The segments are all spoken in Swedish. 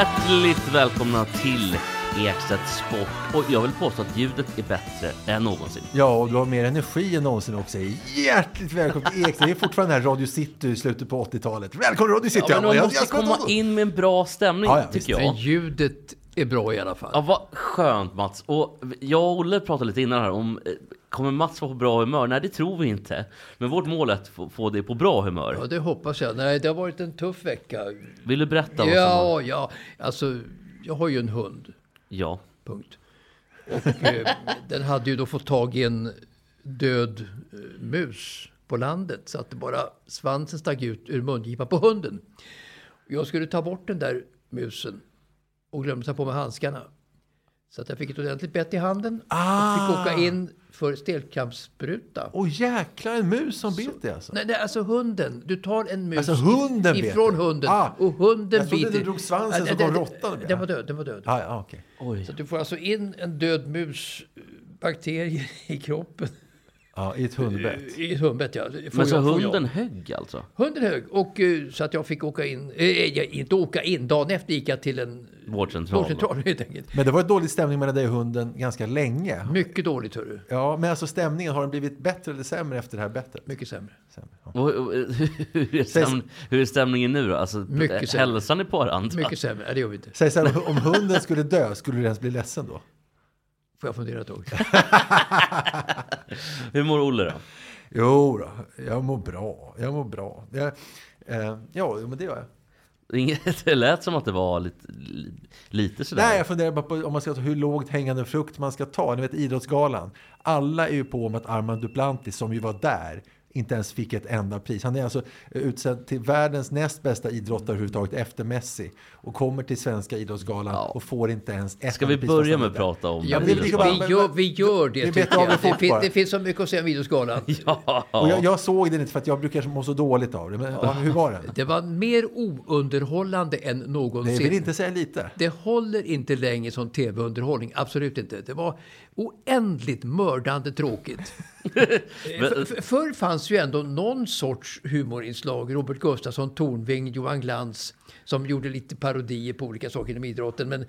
Hjärtligt välkomna till Ekstedt Sport. Och jag vill påstå att ljudet är bättre än någonsin. Ja, och du har mer energi än någonsin också. Hjärtligt välkommen till Ekstedt. Det är fortfarande här Radio City i slutet på 80-talet. Välkommen Radio City! Ja, men man Jag- måste jag ska- komma in med en bra stämning, Ja, ja, visst. tycker Men jag. ljudet är bra i alla fall. Ja, vad skönt Mats. Och jag och Olle pratade lite innan här om eh, Kommer Mats vara på bra humör? Nej, det tror vi inte. Men vårt mål är att få, få det på bra humör. Ja, det hoppas jag. Nej, det har varit en tuff vecka. Vill du berätta? vad som Ja, var- ja. Alltså, jag har ju en hund. ja. Punkt. Och eh, den hade ju då fått tag i en död eh, mus på landet. Så att det bara svansen stack ut ur mungipan på hunden. Jag skulle ta bort den där musen och glömde ta på mig handskarna. Så att jag fick ett ordentligt bett i handen Ah. och fick åka in för stelkrampsspruta. Åh jäklar, en mus som bet dig alltså. Nej, nej, alltså hunden. Du tar en mus Alltså, hunden if- bet ifrån dig? hunden Ah, och hunden jag trodde biter. du drog svansen Ja, så det- kom det- råttan och bet. Den var död, den var död. Ah, ja, okej. Oj. Så du får alltså in en död mus eh, bakterier i kroppen. Ja, i ett hundbett. I ett hundbett, ja. Får Men så jag- får jag. hunden högg alltså? Hunden hög. Och eh, så att jag fick åka in. Eh, jag, inte åka in. Dagen efter gick jag till en Vårdcentral. vårdcentral helt enkelt. Men det var dålig stämning mellan dig och hunden ganska länge. Mycket dåligt, hörru. Ja, men alltså stämningen, har den blivit bättre eller sämre efter det här bettet? Mycket sämre. Sämre, ja. Och, och, hur, är stäm, hur är stämningen nu då? Alltså, Mycket sämre. hälsan är på varandra? Mycket sämre. Nej, det gör vi inte. Säg så här, om hunden skulle dö, skulle du ens bli ledsen då? Får jag fundera ett tag? Hur mår Olle då? Jo då, jag mår bra. Jag mår bra. Jag, eh, ja, men det gör jag. Inget- Det lät som att det var lite, lite sådär. Nej, jag funderar bara på om man ska ta hur lågt hängande frukt man ska ta. Ni vet Idrottsgalan. Alla är ju på om att Armand Duplantis, som ju var där, inte ens fick ett enda pris. Han är alltså utsedd till världens näst bästa idrottare överhuvudtaget efter Messi och kommer till svenska idrottsgalan Ja. och får inte ens ett Ska vi pris börja med att prata om Ja, vi, det vi, gör, vi gör det, Vi jag. det Det, fin, det finns så mycket att säga om Idrottsgalan. Ja. Och jag, jag såg den inte för att jag brukar må så dåligt av det. Men hur var den? Det var mer ounderhållande än Det någonsin. vill inte säga lite. Det håller inte längre som tv-underhållning. Absolut inte. Det var oändligt mördande tråkigt. för, för, förr fanns ju ändå någon sorts humorinslag. Robert Gustafsson, Tornving, Johan Glans som gjorde lite parodier på olika saker inom idrotten. Men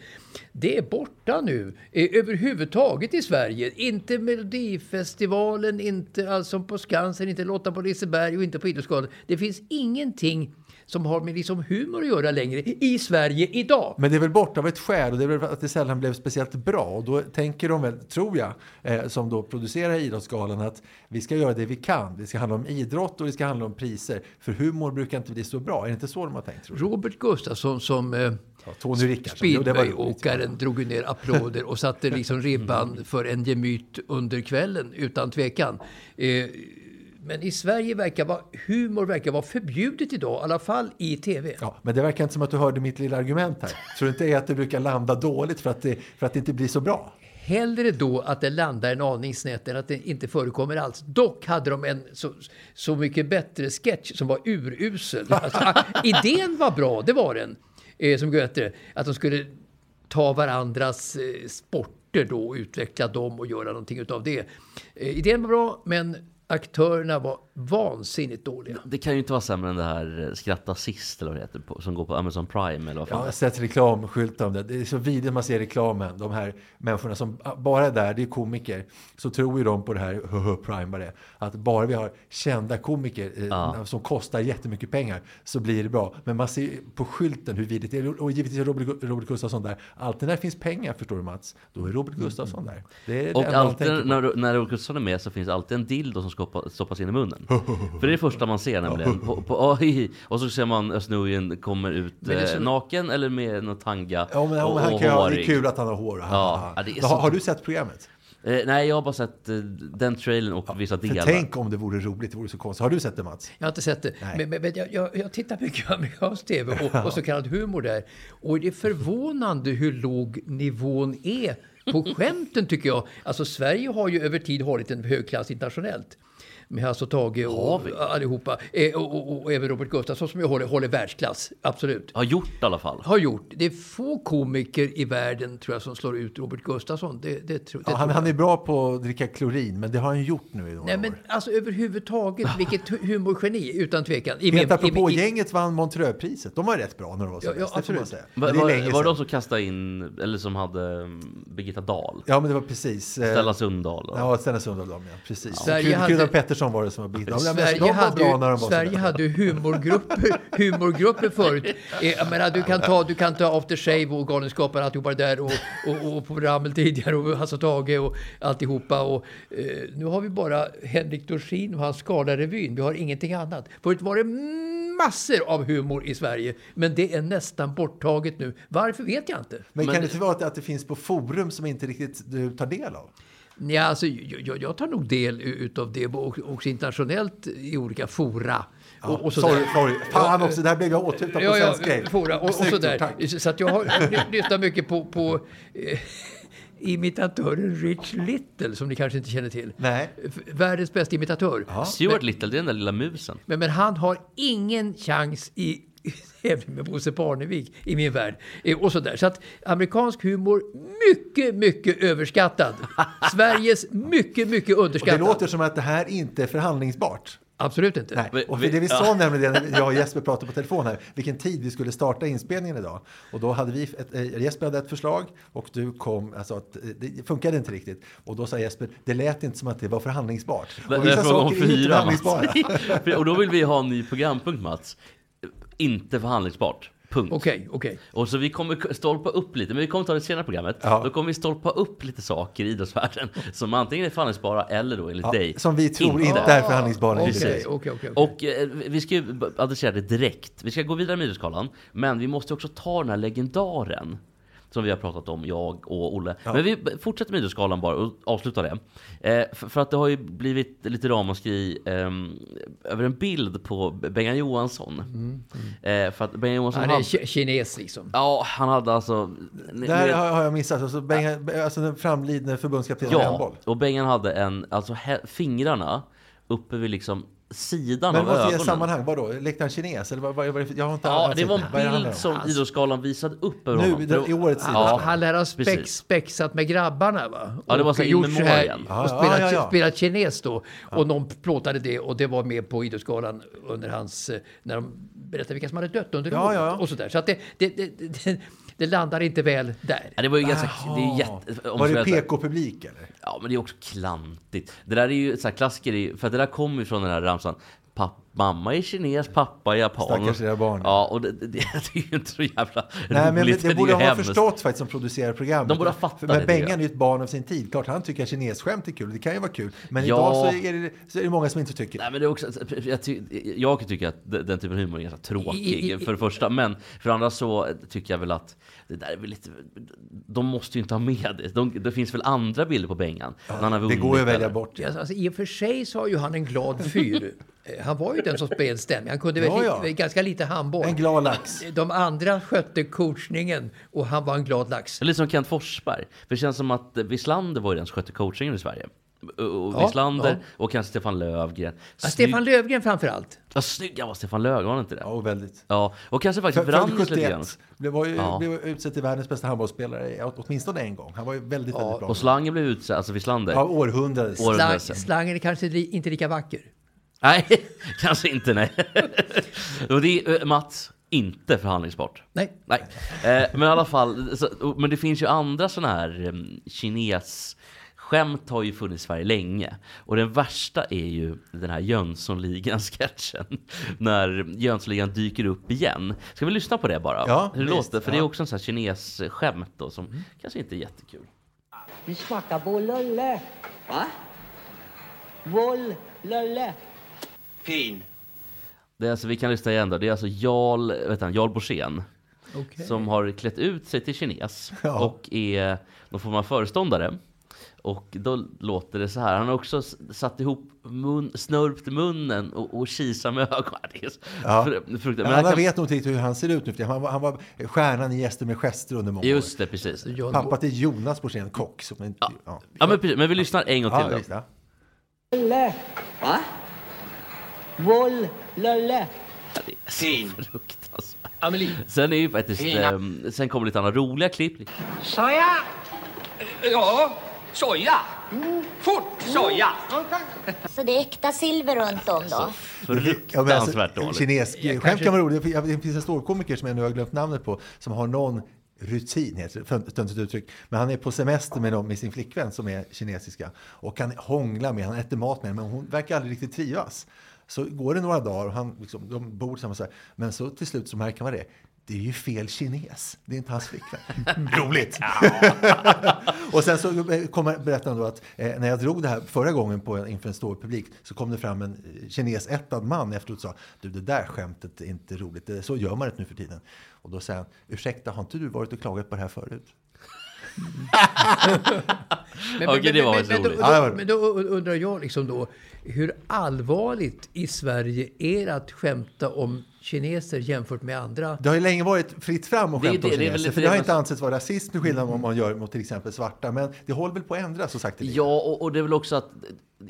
det är borta nu. Eh, Överhuvudtaget i Sverige. Inte Melodifestivalen, inte Allsång på Skansen, inte Lotta på Liseberg och inte på Idrottsgalan. Det finns ingenting som har med liksom humor att göra längre i Sverige idag. Men det är väl bort av ett skäl och det är väl att det sällan blev speciellt bra. Och då tänker de väl, tror jag, eh, som då producerar Idrottsgalan att vi ska göra det vi kan. Det ska handla om idrott och det ska handla om priser. För humor brukar inte bli så bra. Är det inte så de har tänkt? Robert Gustafsson som eh, Ja, Tony speedwayåkaren drog ju ner applåder och satte liksom ribban för en gemyt under kvällen utan tvekan. Eh, men i Sverige verkar vara, humor verkar vara förbjudet idag, i alla fall i tv. Ja, men det verkar inte som att du hörde mitt lilla argument här. Tror du inte att det brukar landa dåligt för att det, för att det inte blir så bra? Hellre då att det landar en aning snett än att det inte förekommer alls. Dock hade de en så, så mycket bättre sketch som var urusel. Alltså, ah, idén var bra, det var den. Eh, som bättre. Att de skulle ta varandras eh, sporter då och utveckla dem och göra någonting utav det. Eh, idén var bra, men Aktörerna var vansinnigt dåliga. Det kan ju inte vara sämre än det här eh, Skratta sist eller vad det heter, på, som går på Amazon Prime eller vad Ja, fan jag har sett reklamskyltar om det. Det är så vidrigt man ser reklamen. De här människorna som bara är där, det är komiker. Så tror ju de på det här HH Prime vad det är. Att bara vi har kända komiker eh, Ja. som kostar jättemycket pengar så blir det bra. Men man ser på skylten hur vidrigt det är. Och givetvis är Robert, Robert Gustafsson där. Alltid när det finns pengar, förstår du Mats, då är Robert Gustafsson där. Det är det Och alltid när, när Robert Gustafsson är med så finns alltid en dildo som skoppa- stoppas in i munnen. För det är det första man ser nämligen. På, på, och så ser man Özz kommer ut är eh, så- naken eller med någon tanga Ja, men, och, och han och kan, ja, det är hårig. kul att han har hår. Ja, ja, det är har, så- har du sett programmet? Eh, nej, jag har bara sett eh, den trailern och vissa För delar. tänk om det vore roligt, det vore så konstigt. Har du sett det Mats? Jag har inte sett det. Nej. Men, men, men jag, jag, jag tittar mycket på amerikansk tv och, och så kallad humor där. Och det är förvånande hur låg nivån är på skämten tycker jag. Alltså Sverige har ju över tid hållit en hög klass internationellt. Med Hasse och Tage Har och vi? allihopa. Eh, Och, och, och även Robert Gustafsson som ju håller, håller världsklass. Absolut. Har gjort i alla fall. Har gjort. Det är få komiker i världen tror jag som slår ut Robert Gustafsson. Det, det, tror- det Ja, han, han är bra på att dricka klorin, men det har han gjort nu i några Nej men år. alltså överhuvudtaget, vilket hu- humorgeni utan tvekan. I Helt apropå i- i- gänget vann Montreux-priset. De var rätt bra när de var som Ja, ja, bäst, det får man absolut. säga. Var, Men det är var, länge var det de som kastade in, eller som hade mm, Birgitta Dahl? Ja, men det var precis. eh, Stella Sundahl? och- Ja, Stellan Sundahl, ja. Precis. Sverige Sverige hade- Kudan Pettersson var det som var. Ja, men Sverige, de var hade, bra ju, när de var Sverige hade ju humorgrupper, humorgrupper förut. Eh, Jag menar, du, kan ta, du kan ta After Shave och Galenskaparna alltihopa det där och, och, och på Ramel tidigare och Hasse och Tage och alltihopa. Och, eh, nu har vi bara Henrik Dorsin och hans Skala-revyn. Vi har ingenting annat. Förut var det massor av humor i Sverige, men det är nästan borttaget nu. Varför vet jag inte. Men, Men- kan det inte vara att, att det finns på forum som inte riktigt du tar del av? Ja, alltså, jag, jag- tar nog del utav det och- också internationellt i olika fora. och, och sådär. sorry, sorry. Fan Ja, också, där blev jag åthutad på Ja, ja, svensk grej. fora och, och sådär. tack. Så att jag har ly- lyssnat mycket på, på eh, imitatören Rich Little, som ni kanske inte känner till. Nej. Världens bästa imitatör. Stuart Little, det är den där lilla musen. Men, men han har ingen chans i tävling med Bosse Parnevik i min värld. Eh, Och sådär. Så att amerikansk humor, mycket, mycket överskattad. Sveriges mycket, mycket Och det underskattad. låter som att det här inte är förhandlingsbart. Absolut inte. Nej. Och det vi vi- sa nämligen det när jag och Jesper pratade på telefon här, vilken tid vi skulle starta inspelningen idag. Och då hade vi, ett, eh, Jesper hade ett förslag och du kom, alltså att eh, det funkade inte riktigt. Och då sa Jesper, det lät inte som att det var förhandlingsbart. Men Och det är vissa saker är inte förhandlingsbara. Och då vill vi ha en ny programpunkt Mats. Inte förhandlingsbart. Punkt. Okej, okej. Och så vi kommer stolpa upp lite, men vi kommer ta det senare i programmet. Ja. Då kommer vi stolpa upp lite saker i idrottsvärlden som antingen är förhandlingsbara eller då enligt Ja, dig som vi tror inte är förhandlingsbara. Precis. okej, okej. okej. Och eh, vi ska ju adressera det direkt. Vi ska gå vidare med idrottsskalan, men vi måste också ta den här legendaren som vi har pratat om, jag och Olle. Men vi fortsätter med idrottsskalan bara och avslutar det. Eh, för, för att det har ju blivit lite ramaskri eh, över en bild på Bengan Johansson. Eh, för att Bengan Johansson Han är hade... ki- kines liksom. Ja, han hade alltså... Det här har jag missat. Alltså, Benga, alltså den framlidne förbundskaptenen i Ja, handboll. och Bengan hade en, alltså he- fingrarna uppe vid liksom sidan Men av måste ge ögonen. sammanhang, vadå? Lekte han kines? Eller vad, vad, vad, jag har inte Ja, det var en bild om? som Idrottsgalan visade upp över Nu, honom. den- i årets Ja. Han lär ha spex, spexat med grabbarna va? Ja, det var så in gjort så här. Ja, Och spelat, ja, ja. spelat kines då. Och någon plåtade det och det var med på Idrottsgalan under hans... eh, När de berättade vilka som hade dött under Ja, året ja. och sådär. Så att det, det, det, det, det landar inte väl där. Ja, det var ju ganska... Det är jätte... Var det PK-publik eller? Ja, men det är också klantigt. Det där är ju så här klassiker, för att det där kommer ju från den här ramsan. Papp, mamma är kines, pappa är japan. Stackars lilla barn. Ja, och det, det, det är ju inte så jävla Nej, men roligt. det, är borde de ha förstått faktiskt som producerar programmet. De borde ha fattat För- det, Men Bengan är ju ett barn av sin tid. Klart han tycker att kinesskämt är kul. Det kan ju vara kul. Men Ja. idag så är, det, så är det många som inte tycker Nej, men det är också, jag, ty, jag tycker att den typen av humor är ganska tråkig, I- i- för det första. Men för det andra så tycker jag väl att det där är väl lite... De måste ju inte ha med det. De, det finns väl andra bilder på Bengan? har Det går ju att välja bort. Alltså, alltså, I och för sig så har ju han en glad fyr. Eh, Han var ju den som spelade stämning. Han kunde väl Ja, ja. ganska lite handboll. En glad lax. De andra skötte coachningen och han var en glad lax. Lite som Kent Forsberg. För det känns som att Wislander var ju den som skötte coachingen i Sverige. och Ja, Wislander ja. och kanske Stefan Löfgren. Ja, Stefan Löfgren framför allt. Vad snygg han var Stefan Löfgren, var han inte det? Ja, och väldigt. Ja, och kanske faktiskt Wranjes lite grann. 71. Blev, var ju, Ja. blev utsedd till världens bästa handbollsspelare åt- åtminstone en gång. Han var ju väldigt, väldigt bra. Och Slangen blev utsedd, alltså Wislander. Ja, århundradets. År- Slang, slangen är kanske inte lika vacker. Nej, kanske inte nej. och det är eh, Mats, inte förhandlingsbart. Nej. Nej, eh, men i alla fall, så, men det finns ju andra sådana här um, kines Skämt har ju funnits i Sverige länge. Och den värsta är ju den här Jönssonligan-sketchen. När Jönssonligan dyker upp igen. Ska vi lyssna på det bara? Ja, Hur det visst, låter? För det är ja. också en sån här kines-skämt då som kanske inte är jättekul. Vi smakar lölle. Va? Voll, lölle. Fin. Det är alltså, vi kan lyssna igen då. Det är alltså Jarl, vet han, Jarl Borssén. Okej. Som har klätt ut sig till kines. Ja. Och är någon form av föreståndare. Och då låter det så här. Han har också satt ihop mun, snörpt munnen och, och kisar med ögonen. Ja. fruktansvärt. Men alla kan- vet nog inte riktigt hur han ser ut nu för han var, han var stjärnan i Gäster med gester under många Just det, precis. John år. Pappa till Jonas Borssén, kock. Som en, ja. Ja. Ja, men, precis. men vi lyssnar en gång till Ja, då. Lölle. Va? Voll, lölle. Det är så Fin. fruktansvärt. Amelie. Sen är ju faktiskt, ehm, sen kommer lite andra roliga klipp. Soja. Ja, soja. Fort soja. Så det är äkta silver runt om då? Ja, men Fruktansvärt alltså, dåligt. Kines, skämt kan vara roligt. Det det finns en ståuppkomiker som jag nu har glömt namnet på som har någon rutin, heter det, stöntigt uttryck. Men han är på semester med, dem, med sin flickvän som är kinesiska och kan hångla med, han äter mat med henne, men hon verkar aldrig riktigt trivas. Så går det några dagar och han, liksom, de bor tillsammans, här, men så till slut så märker man det. Det är ju fel kines. Det är inte hans flickvän. Roligt! och sen så eh, kommer han då att eh, när jag drog det här förra gången på en, inför en stor publik så kom det fram en eh, kinesättad man efteråt och sa du det där skämtet är inte roligt, det, så gör man det nu för tiden. Och då säger han, ursäkta har inte du varit och klagat på det här förut? Men, Okej, det var men, men, då, roligt. Det då, men då undrar jag liksom då, hur allvarligt i Sverige är det att skämta om kineser jämfört med andra? Det har ju länge varit fritt fram att Det skämta om det- det väl kineser, lite för det det har man- inte ansetts vara rasism till skillnad om man gör mot till exempel svarta, men det håller väl på att ändras så sagt. Ja, och, och det är väl också att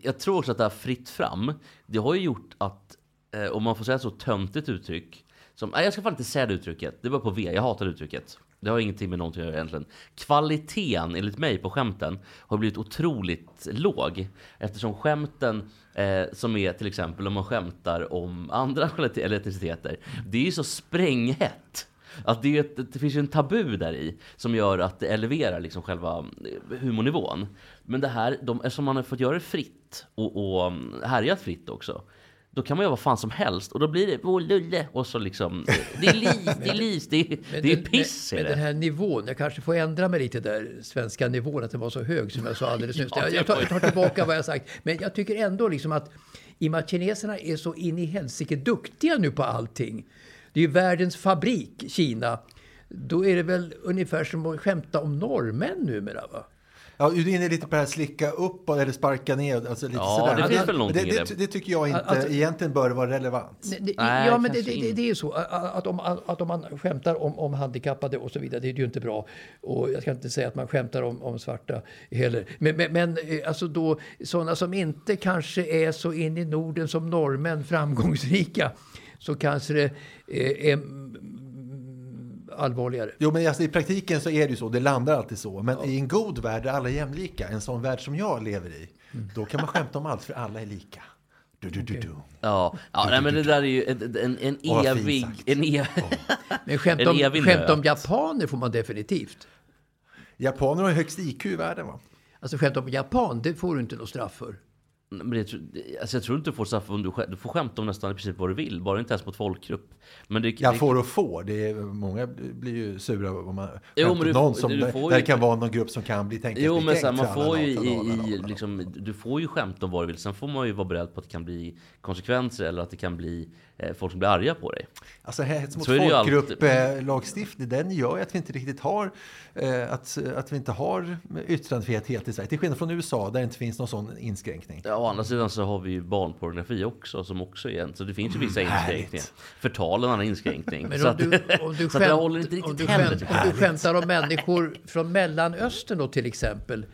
jag tror också att det här fritt fram, det har ju gjort att, eh, om man får säga så töntigt uttryck, som, nej, jag ska fan inte säga det uttrycket, det var på V, jag hatar det uttrycket. Det har ingenting med någonting att göra egentligen. Kvaliteten, enligt mig, på skämten har blivit otroligt låg. Eftersom skämten, eh, som är till exempel om man skämtar om andra eller etniciteter, det är ju så spränghett. Att det, ett, det finns ju en tabu där i som gör att det eleverar liksom själva eh, humornivån. Men det här, de, eftersom man har fått göra det fritt och, och mm, härjat fritt också, då kan man göra vad fan som helst och då blir det åh lulle och så liksom, det är lis, det är lis, det är, Men det är piss med, är med den här nivån, jag kanske får ändra mig lite där, svenska nivån, att den var så hög som jag sa alldeles nyss. Ja, jag, jag, tar, jag tar tillbaka vad jag sagt. Men jag tycker ändå liksom att i och med att kineserna är så in i helsike duktiga nu på allting. Det är ju världens fabrik, Kina. Då är det väl ungefär som att skämta om norrmän numera va? Ja, du är inne lite på det här slicka upp eller sparka ner. Alltså lite Ja, sådär. det finns Men väl någonting det, det, det. det tycker jag inte Alltså- egentligen bör vara relevant. Nej, det, Nej, ja, men det, det, det, det är ju så att, att, om, att om man skämtar om, om handikappade och så vidare, det är ju inte bra. Och jag ska inte säga att man skämtar om, om svarta heller. Men, men, men eh, alltså då, sådana som inte kanske är så in i Norden som norrmän, framgångsrika, så kanske det eh, är allvarligare. Jo, men alltså, i praktiken så är det ju så. Det landar alltid så. Men i en god värld där alla är jämlika, en sån värld som jag lever i, då kan man skämta om allt för alla är lika. Du, du, du, du. Ja, ja nej, men det där är ju en, en, en evig... En ev... Men skämt En om, evig skämt om japaner får man definitivt. Japaner har ju högst IQ i världen va? Alltså skämt om japan, det får du inte något straff för. Men det, alltså jag tror inte du får straff om du, du får skämta om nästan i princip vad du vill, bara inte ens mot folkgrupp. Men det, Jag det, får och får. Det är, många blir ju sura om man Jo, men du någon som, du får där ju- det kan vara någon grupp som kan bli tänkas Jo men så här, man får ju i, i liksom, du får ju skämta om vad du vill. Sen får man ju vara beredd på att det kan bli konsekvenser eller att det kan bli eh, folk som blir arga på dig. Alltså hets mot folkgrupp-lagstiftning, den gör ju att vi inte riktigt har eh, att, att vi inte har yttrandefrihet helt i Sverige. Till skillnad från USA där det inte finns någon sån inskränkning. Ja, å andra sidan så har vi ju barnpornografi också som också är en, så det finns ju vissa inskränkningar. Förtal är en annan inskränkning. Men så om att, du, om du, så att det skämt, håller inte om, du skämt, om du skämtar om människor från Mellanöstern då till exempel.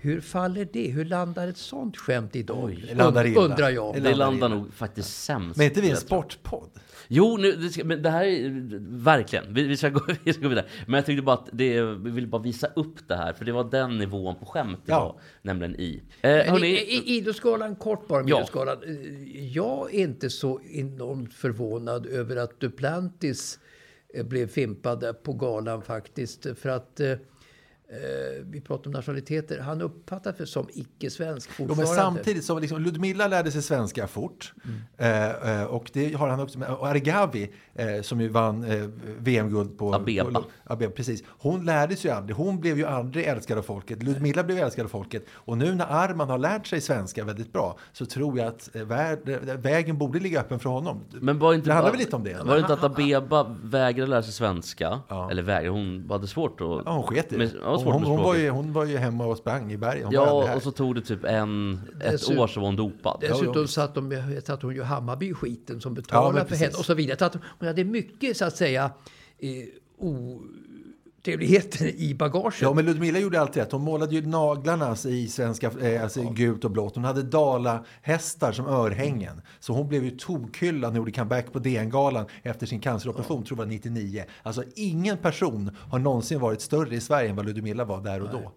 Hur faller det? Hur landar ett sånt skämt idag? Det landar illa. undrar jag. Det Det landar landar illa. nog faktiskt sämst. Men är inte vi en sportpodd? Jo, nu, det, ska, men det här är verkligen. Vi, vi, ska gå, vi ska gå vidare. Men jag tyckte bara att det, vi vill bara visa upp det här, för det var den nivån på skämt det Ja. var, nämligen i. Eh, hörni, i, i Idrottsgalan, kort bara om Ja. Eh, Jag är inte så enormt förvånad över att Duplantis eh, blev fimpad på galan faktiskt. För att eh, vi pratar om nationaliteter. Han uppfattas för som icke-svensk Jo, fortfarande. men samtidigt som liksom, Ludmilla lärde sig svenska fort. Eh, eh, och det har han också med. Och Argavi, eh, som ju vann eh, VM-guld på... Abeba. På, Abeba. Precis. Hon lärde sig ju aldrig. Hon blev ju aldrig älskad av folket. Ludmilla blev älskad av folket. Och nu när Arman har lärt sig svenska väldigt bra så tror jag att eh, vägen borde ligga öppen för honom. men var inte det handlar väl lite om det? Var det inte att Abeba vägrade lära sig svenska? Ja. Eller vägrade, hon hade svårt att... Ja, hon sket i det. Ja, svårt Hon, med hon, var ju, hon var ju hemma och sprang i bergen. Hon Ja, och så tog det typ en, ett Dessutom- år så var hon dopad. Dessutom Ja, ja, satt, de, satt hon ju Hammarby i skiten som Ja, betalade men för henne och så vidare. Så att hon hade mycket så att säga eh, otrevligheter i bagaget. Ja, men Ludmilla gjorde alltid rätt. Hon målade ju naglarna i svenska, eh, alltså, gult och blått. Hon hade dalahästar som örhängen. Så hon blev ju tokhyllad när hon gjorde comeback på DN-galan efter sin canceroperation, tror jag var 99. Alltså ingen person har någonsin varit större i Sverige än vad Ludmilla var där och då.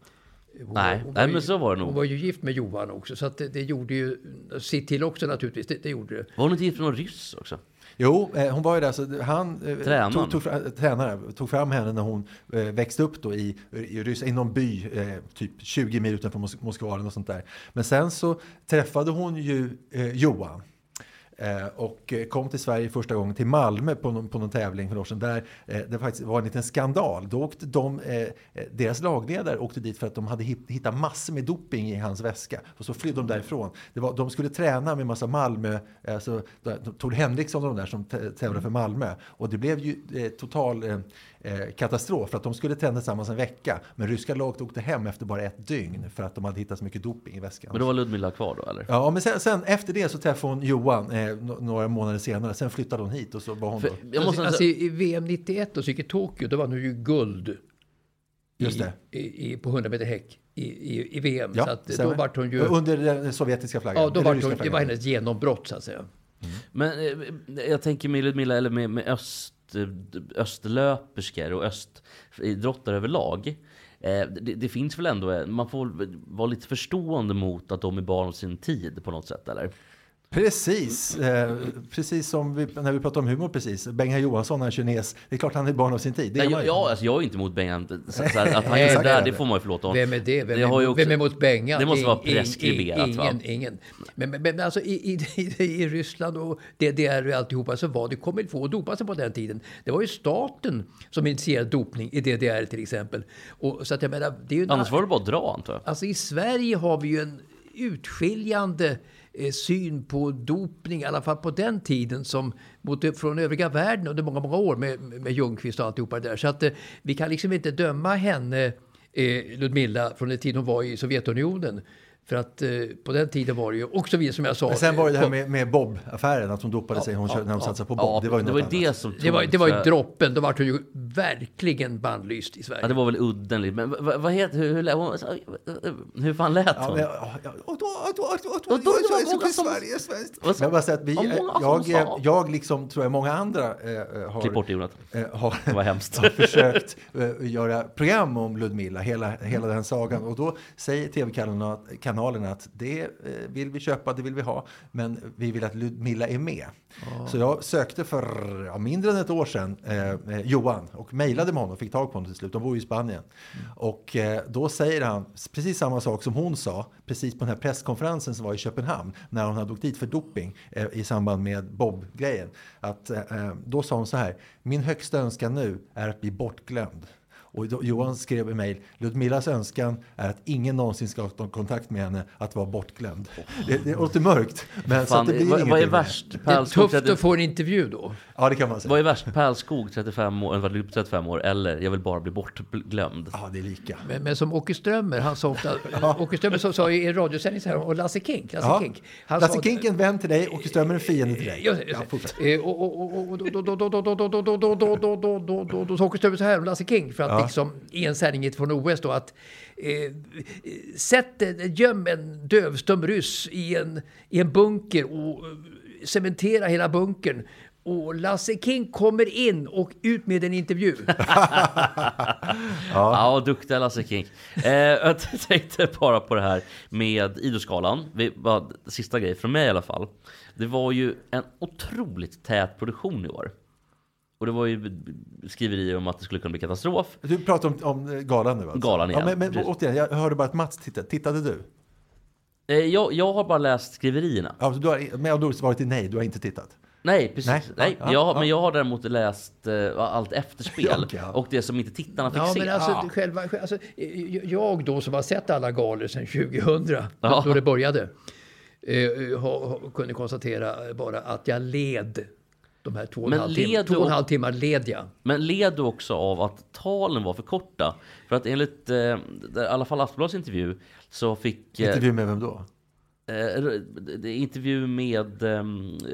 Hon Nej, hon nej, var ju- men så var det nog. Hon var ju gift med Johan också, så att det, det gjorde ju sitt till också naturligtvis. Det, det gjorde det. Var hon inte gift med någon ryss också? Jo, eh, hon var ju där. Så han eh, Tränaren. tog, tog, tränare, tog fram henne när hon eh, växte upp då i, i, Ryssland, i någon by, typ 20 mil utanför Mos- Moskva eller något sånt där. Men sen så träffade hon ju Johan. Eh, och eh, kom till Sverige första gången till Malmö på någon, på någon tävling för några år sedan. Där eh, det faktiskt var en liten skandal. Då åkte de, deras lagledare åkte dit för att de hade hittat massor med doping i hans väska. Och så flydde de därifrån. Det var, de skulle träna med massa Malmö, alltså Tor Henriksson och de där som tävlade för Malmö. Och det blev ju eh, total eh, katastrof för att de skulle träna tillsammans en vecka. Men ryska laget åkte hem efter bara ett dygn för att de hade hittat så mycket doping i väskan. Men då var Ludmilla kvar då eller? Ja, men sen, sen efter det så träffade hon Johan eh, några månader senare. Sen flyttade hon hit och så var hon För, då... jag måste alltså, säga, i, I VM 91 och så gick i Tokyo, då vann hon ju guld. Just i, det. I, i, på 100 meter häck i, i, i VM. Ja, så att, då vart hon ju... Under den sovjetiska flaggan. Ja, då vart hon, det var hennes genombrott så att säga. men eh, jag tänker med Ludmilla, eller med, med öst, Eh, östlöperskor och östidrottare överlag. Eh, det, det finns väl ändå, man får vara lite förstående mot att de är barn av sin tid på något sätt eller? Precis, eh, precis som vi, när vi pratade om humor precis. Benga Johansson, han är kines. Det är klart han är barn av sin tid. Det är Nej, jag, jag, alltså jag är inte emot Bengan. Så, så här, att han Nej, gör det exakt. där, det får man ju förlåta honom. Vem är det? Vem, Det är, också- vem är mot Bengan? Det måste vara preskriberat, va? Ingen, ingen. Men, men, men alltså i, i, i Ryssland och DDR och alltihopa så var det kom väl få att dopa sig på den tiden. Det var ju staten som initierade dopning i DDR till exempel. Och, så att jag menar, det är ju en Annars var det bara att dra antar jag. Alltså i Sverige har vi ju en utskiljande Eh, syn på dopning, i alla fall på den tiden, som mot, från övriga världen under många, många år med, med Ljungqvist och alltihopa det där. Så att eh, vi kan liksom inte döma henne, eh, Ludmilla, från den tid hon var i Sovjetunionen. För att eh, på den tiden var det ju också vi som jag sa. Men sen var det det här med, med Bob-affären, att hon dopade sig hon, körde- när hon satsade på Bob. Ja, det var ju det var det som det var, det var ju droppen, då var hon ju verkligen bannlyst i Sverige. Ja, det var väl udden lite. Men vad, vad heter, hur, hur, hon- hur fan lät Ja, hon? men, ja, ja, jag bara säga att vi, jag, jag liksom tror jag många andra eh, har, Klipp bort det Jonas. eh, har, Det var hemskt. har försökt eh, göra program om Ludmilla, hela, hela den sagan. Och då säger tv-kanalerna kanalerna att det eh, vill vi köpa, det vill vi ha, men vi vill att Ludmilla är med. Så jag sökte för ja, mindre än ett år sedan eh, eh, Johan och mejlade med honom och fick tag på honom till slut. De bor ju i Spanien. Och eh, då säger han precis samma sak som hon sa precis på den här presskonferensen som var i Köpenhamn när hon hade åkt dit för doping eh, i samband med Bob-grejen. Att, eh, då sa hon så här, min högsta önskan nu är att bli bortglömd. Och då, Johan skrev i mejl, Ludmillas önskan är att ingen någonsin ska ha kontakt med henne att vara bortglömd. Det, det låter mörkt, men så Fan, att det blir vad, vad är värst? det är tufft att få en intervju då. Ja, det kan man säga. Vad är värst? Pärlskog, 35 år, eller 35 år, eller jag vill bara bli bortglömd? Ja, det är lika. Men, men som Åke Strömmer, han sa ofta, ja. Åke Strömmer sa i en radiosändning så här, och Lasse Kink, Lasse ja. Kink. Han Lasse sa, Kink är en vän till dig, Åke Strömmer är en fiende till dig. Just, just, ja, och då sa Åke Strömmer så här om Lasse Kink, för att ja. liksom, i en sändning från OS då, att eh, sätt, göm en dövstum ryss i en, i en bunker och cementera hela bunkern och Lasse King kommer in och ut med en intervju. Ja, duktiga Lasse Kink. Eh, jag tänkte bara på det här med Idrottsgalan. Sista grej från mig i alla fall. Det var ju en otroligt tät produktion i år. Och det var ju skriverier om att det skulle kunna bli katastrof. Du pratar om, om galan nu alltså? Galan igen, Ja, men, men återigen, jag hörde bara att Mats tittade. Tittade du? Eh, jag, jag har bara läst skriverierna. Ja, du har, men då svaret är nej, du har inte tittat? Nej, precis. Nej, Nej, ja, jag, ja. Men jag har däremot läst eh, allt efterspel. Ja. Och det som inte tittarna fick Ja, se. men alltså, Ah. själva, alltså, jag då som har sett alla galor sedan 2000, Ja. då det började, eh, ha, ha, kunde konstatera bara att jag led de här två och en Men halv timmar. led Två och en halv timmar led jag. Men led du också av att talen var för korta? För att enligt eh, i alla fall Aftonbladets intervju så fick... eh, Intervju med vem då? Eh, intervju med eh,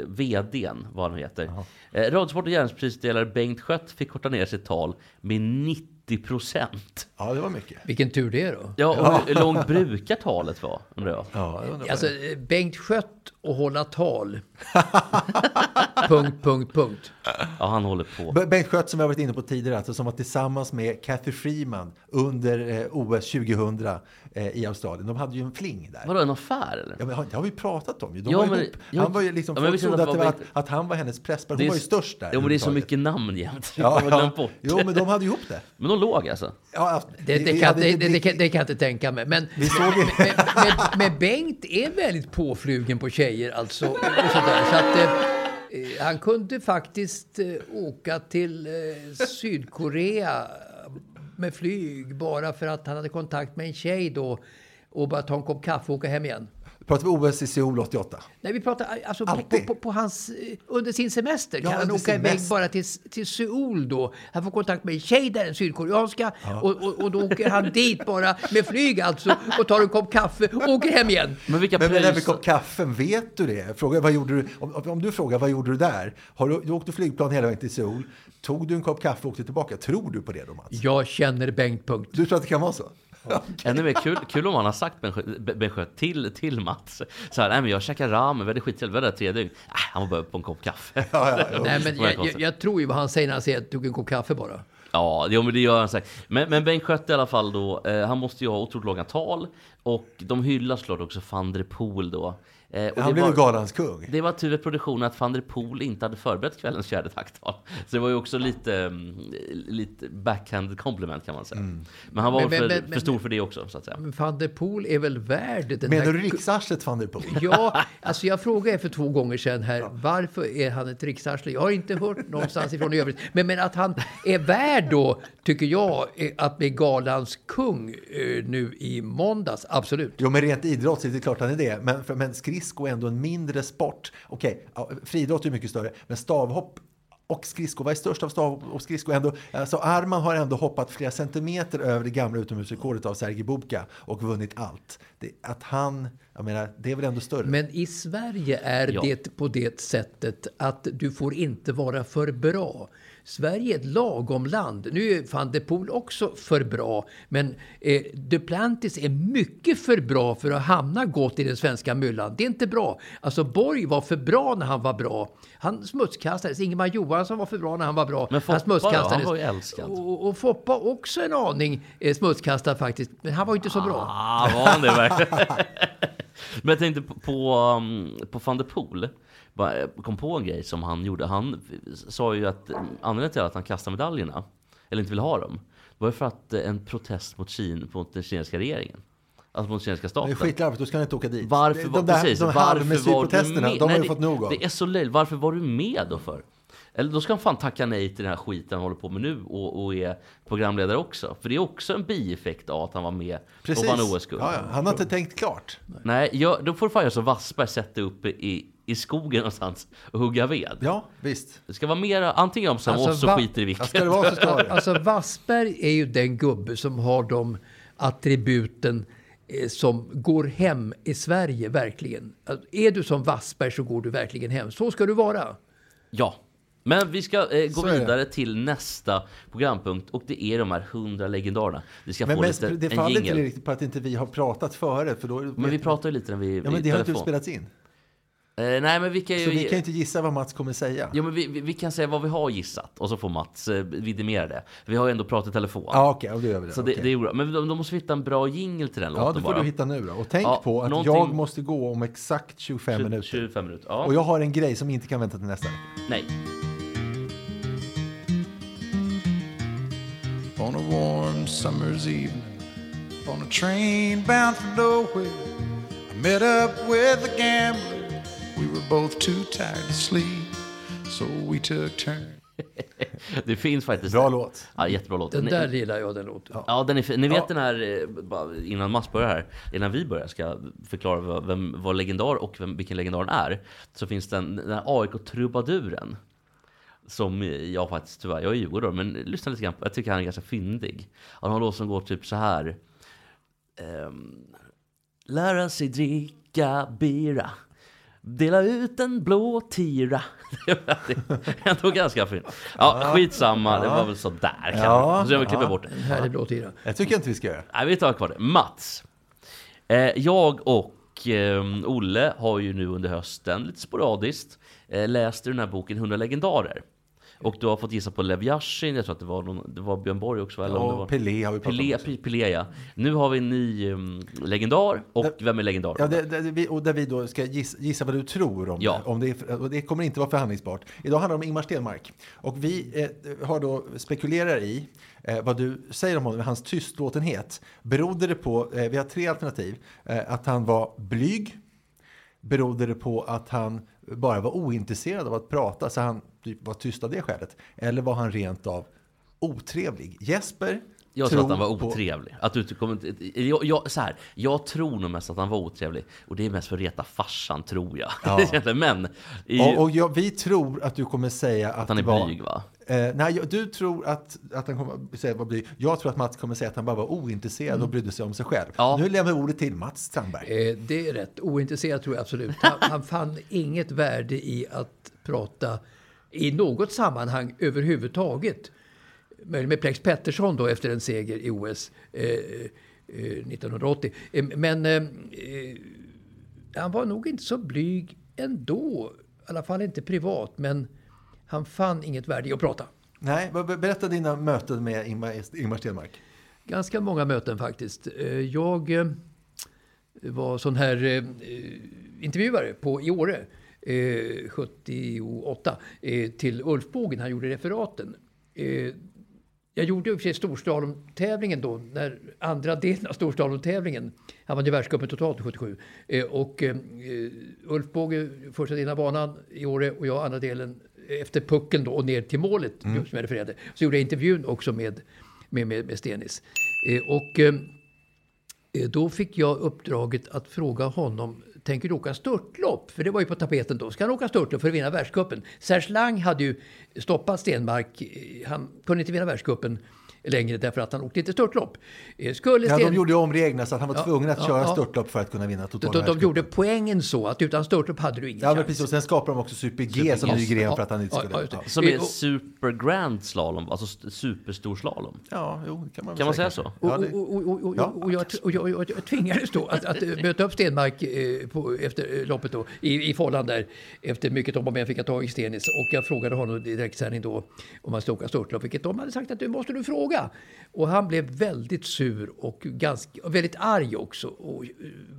VDn, vad han heter. Eh, Radsport och järnsprisdelare Bengt Skött fick korta ner sitt tal med 90 procent. Ja, det var mycket. Vilken tur det är då. Ja, och hur långt brukar talet vara, undrar jag? Ja, jag undrar Alltså, eh, Bengt Skött och hålla tal. punkt, punkt, punkt. Ja, han håller på. B- Bengt Skött som har varit inne på tidigare, alltså, som var tillsammans med Kathy Freeman under eh, OS 2000 eh, i Australien. De hade ju en fling där. Vadå, en affär eller? Ja, men har- det har vi pratat om ju. De Ja, var men- ihop. ja, Han var ju liksom, ja, men jag folk trodde att, att var, var att han var hennes. Det Hon var ju störst där. Jo, men det är så mycket namn jämt. Ja, Jag ja. bort. Jo, men de hade ihop det. Men de låg alltså? Ja, Det, det, kan, det, det, kan, det kan jag inte tänka mig. Men, Vi såg ju- men, men, men Bengt är väldigt påflugen på tjejer alltså. Och sådär, så att, eh, eh, han kunde faktiskt eh, åka till eh, Sydkorea med flyg bara för att han hade kontakt med en tjej då och bara ta en kopp kaffe och åka hem igen. Pratar vi OS i Seoul 88? Nej, vi pratar alltså på, Alltid. på, på hans, eh, under sin semester. Ja, Kan han åka iväg bara till, till Seoul då? Han får kontakt med en tjej där, en sydkoreanska. Och, och, och då åker han dit bara med flyg alltså och tar en kopp kaffe och åker hem igen. Men vilka Men den pröjs... med kopp kaffe, vet du det? Fråga, vad gjorde du? Om, om du frågar vad gjorde du där? Har du, du åkte flygplan hela vägen till Seoul. Tog du en kopp kaffe och åkte tillbaka? Tror du på det då Mats? Jag känner Bengt Punkt. Du tror att det kan vara så? Ännu mer kul, kul om han har sagt Ben Skö- Ben Skött till, till Mats. Så här, nej men jag käkar ramen, vi hade skittrevligt, vi var där tre dygn. Nej, han var bara på en kopp kaffe. Ja, ja, ja. Nej, men Det var jag, jag, jag tror ju vad han säger när han säger att tog en kopp kaffe bara. Ja, jo, men det gör han säkert. Men, men Bengt Skött i alla fall då, eh, han måste ju ha otroligt långa tal. Och de hyllar såklart också van der Poel då. Eh, och Han det blev ju var- galans kung. Det var tur i produktionen att van der Poel inte hade förberett kvällens fjärde takttal. Så det var ju också lite, mm, lite backhand compliment kan man säga. Men han var Men- väl men- för, men- för stor för det också så att säga. Men van der Poel är väl värd den Menar här... du riksarslet van der Poel? Ja, alltså jag frågade för två gånger sedan här, varför är han ett riksarsle? Jag har inte hört någonstans ifrån i övrigt. Men, men att han är värd då, tycker jag, eh, att bli galans kung eh, nu i måndags. Absolut. Jo, men rent idrottsligt, det är klart han är det. Men, för, men skridsko är ändå en mindre sport. Okej, ja, friidrott är mycket större, men stavhopp och skridsko, vad är störst av stav och skridsko? Ändå, alltså Arman har ändå hoppat flera centimeter över det gamla utomhusrekordet av Sergej Bubka och vunnit allt. Det, att han, jag menar, det är väl ändå större? Men i Sverige är Ja. det på det sättet att du får inte vara för bra. Sverige är ett lagom land. Nu är van der Poel också för bra, men eh, Duplantis är mycket för bra för att hamna gott i den svenska myllan. Det är inte bra. Alltså Borg var för bra när han var bra. Han smutskastades. Ingemar Johansson var för bra när han var bra. Men Foppa han smutskastades. Han var ju älskad. Och, och Foppa också en aning eh, smutskastad faktiskt. Men han var ju inte så bra. Ah, var han det verkligen? Men jag tänkte på, på, um, på van der Poel. Jag kom på en grej som han gjorde. Han sa ju att um, anledningen till att han kastade medaljerna, eller inte ville ha dem, var för att eh, en protest mot, Kina, mot den kinesiska regeringen. Alltså mot kinesiska Det staten. är skitlarvigt, då ska han inte åka dit. Varför de där, precis, de varför var du med? de har ju det- fått nog av. Det är så löjligt. Varför var du med då för? Eller då ska han fan tacka nej till den här skiten han håller på med nu och, och är programledare också. För det är också en bieffekt av att han var med Precis. och vann OS-guld. Ja, ja. Han har inte tänkt klart. Nej, jag, då får du fan göra så Wassberg sätta upp i, i skogen någonstans och hugga ved. Ja, visst. Det ska vara mer antingen om som Alltså, oss va- skiter i vilket. Ska det vara så ska det. Alltså Wassberg är ju den gubbe som har de attributen eh, som går hem i Sverige, verkligen. Alltså, är du som Wassberg så går du verkligen hem. Så ska du vara. Ja. Men vi ska eh, gå vidare till nästa programpunkt och det är de här 100 legendarerna. Vi ska Men få mest, lite, det faller inte riktigt på att inte vi har pratat före. För då, Men vi pratar ju lite när vi Ja, men det har inte spelats in. Eh, nej, men vi kan ju... Så vi kan ju inte gissa vad Mats kommer säga. Ja, men vi, vi, vi kan säga vad vi har gissat och så får Mats eh, vidimera det. Vi har ju ändå pratat i telefon. Ja, okej, och då gör vi det. Så det, Okej. det är bra. Men då, då måste vi hitta en bra jingle till den Ja, det får bara. du hitta nu då. Och tänk Ja, på att någonting- jag måste gå om exakt 25 20, minuter. 25 minuter. Ja. Och jag har en grej som inte kan vänta till nästa vecka. Nej. On a warm summer's evening on a train bound for nowhere. I met up with a gambler. We were both too tired to sleep, so we took turns. Det finns faktiskt... Bra låt. Ja, jättebra låt. Den där gillar jag, den låten. Ja, den är. Ni vet den här, eh, innan Mats börjar här, innan vi börjar ska förklara vad, vem, vad legendar och vem, vilken legendaren är. Så finns den, den här AIK-trubaduren. Som jag faktiskt tyvärr, jag är djurgårdare, men lyssna lite grann jag tycker han är ganska fyndig. Han har en låt som går typ så här. Ehm, lära sig dricka bira. Dela ut en blå tira. Det är ändå ganska fint. Ja, skitsamma. Det var väl sådär. Ja, Så jag vill klippa bort det. Härlig blå tira. Jag tycker inte vi ska göra. Nej, vi tar kvar det. Mats. Eh, jag och eh, Olle har ju nu under hösten, lite sporadiskt, eh, läst den här boken 100 legendarer. Och du har fått gissa på Lev Yashin, jag tror att det var, någon, det var Björn Borg också. Eller om det Ja, var... Pelé har vi pratat Pelé, om. Pe- Pelé, ja. Nu har vi en ny um, legendar, och vem är legendar? Ja, det, det, vi, och där vi då ska gissa, gissa vad du tror om Ja. Om det, och det kommer inte vara förhandlingsbart. Idag handlar det om Ingmar Stenmark. Och vi eh, har då spekulerar i eh, vad du säger om honom, hans tystlåtenhet. Berodde det på, eh, vi har tre alternativ, eh, att han var blyg, berodde det på att han bara var ointresserad av att prata, så han typ var tyst av det skälet? Eller var han rent av otrevlig? Jesper Jag tror att han var på- otrevlig. Att du kommer inte, jag, jag, så här, jag tror nog mest att han var otrevlig. Och det är mest för att reta farsan, tror jag. Ja. Men... I, Och, och jag, vi tror att du kommer säga att, Att han är var, blyg, va? Eh, nej, du tror att, att han kommer säga var blyg. Jag tror att Mats kommer säga att han bara var ointresserad och brydde sig om sig själv. Ja. Nu lämnar vi ordet till Mats Strandberg. Eh, det är rätt. Ointresserad tror jag absolut. Han, han fann inget värde i att prata i något sammanhang överhuvudtaget. Möjligen med Plex Pettersson då efter en seger i OS eh, eh, 1980. Eh, men eh, eh, han var nog inte så blyg ändå. I alla fall inte privat. Men han fann inget värde i att prata. Nej, ber- berätta dina möten med Ingmar, Ingmar Stenmark. Ganska många möten faktiskt. Eh, Jag var sån här intervjuare på, i Åre eh, 78 eh, till Ulf Bågen. Han gjorde referaten. Eh, Jag gjorde i och för sig storslalomtävlingen då, när andra delen av storslalomtävlingen. Han vann ju världscupen totalt 77. Eh, Och eh, Ulf Båge första delen av banan i Åre och jag andra delen efter pucken då och ner till målet Mm. som jag refererade. Så gjorde jag intervjun också med, med, med, med Stenis. Eh, Och eh, Då fick jag uppdraget att fråga honom, tänker du åka störtlopp? För det var ju på tapeten då. Ska han åka störtlopp för att vinna världscupen? Serge Lang hade ju stoppat Stenmark. Eh, han kunde inte vinna världscupen längre därför att han åkte inte störtlopp. Eh, Skulle Ja, Sten... de gjorde om reglerna så att han var Ja, tvungen att ja, köra ja. störtlopp för att kunna vinna de, totala de, de världscupen. gjorde poängen så att utan störtlopp hade du ingen Ja, men chans. precis. Och sen skapade de också Super G Super som ny gren Ja, för att han inte skulle... ja, Som är Och- super grand slalom, alltså st- superstor slalom. ja jo, kan man, Kan man säga så? Ja, Och, jag, och, jag, och jag tvingades då att, att eh, möta upp Stenmark eh, på, efter eh, loppet då, i, i Follan där. Efter mycket om och men fick jag tag i Stenis och jag frågade honom i direktsändning då om han skulle åka störtlopp, vilket de hade sagt att du måste du fråga. Och han blev väldigt sur och, ganska, och väldigt arg också. Och, eh,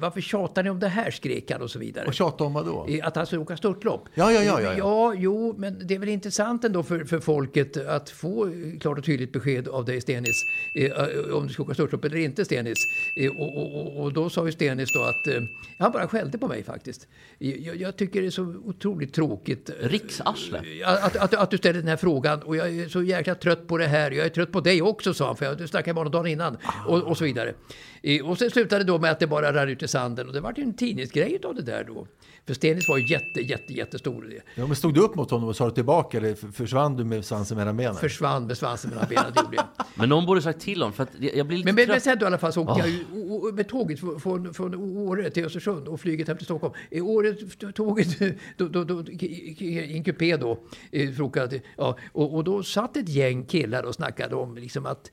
varför tjatar ni om det här, skrek han och så vidare. och tjata om vad då? Eh, Att han ska åka störtlopp. Ja, ja, ja, ja, ja. ja, jo, men det är väl intressant ändå för, för folket att få eh, klart och tydligt besked av dig, Stenis, eh, om du ska åka störtlopp eller inte, Stenis. Eh, och, och, och, då sa ju Stenis då att eh, han bara skällde på mig faktiskt. Jag, jag tycker det är så otroligt tråkigt. Riksarsle. Att, att, att du ställer den här frågan och jag är så jäkla trött på det här. Jag är trött på dig också, sa han, för jag snackade med honom dagen innan. Och, och så vidare. Eh, och sen slutade det då med att det bara rann ut i sanden. Och det var ju en tidningsgrej av det där då. För Stenis var ju jätte, jätte, jättestor. Ja, men stod du upp mot honom och sa du tillbaka eller försvann du med svansen mellan benen? försvann med svansen mellan benen. Det gjorde jag. Men någon borde sagt till honom, för att jag blir lite Men, men, men sen då i alla fall så åkte Ah. jag ju med tåget från- från, Åre till Östersund och flyget hem till Stockholm. I Åre, tåget, då, då, då, i en kupé då, eh, frukost, ja, och, och då satt ett gäng killar och snackade om liksom att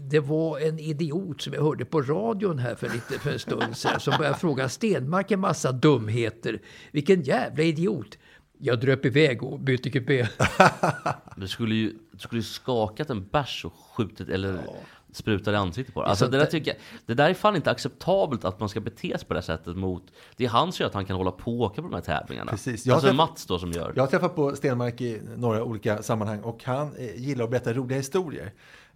det var en idiot som jag hörde på radion här för, lite, för en stund sedan som började fråga Stenmark en massa dumheter. Vilken jävla idiot! Jag dröp iväg och bytte kupé. Du skulle ju, du skulle skakat en bärs och skjutit eller sprutat i ansiktet på det. Alltså, så det, där tycker jag, det där är fan inte acceptabelt att man ska bete sig på det sättet mot... Det är han som gör att han kan hålla på och åka på de här tävlingarna. Precis. Jag Alltså träff- Mats då som gör. Jag har träffat på Stenmark i några olika sammanhang och han eh, gillar att berätta roliga historier.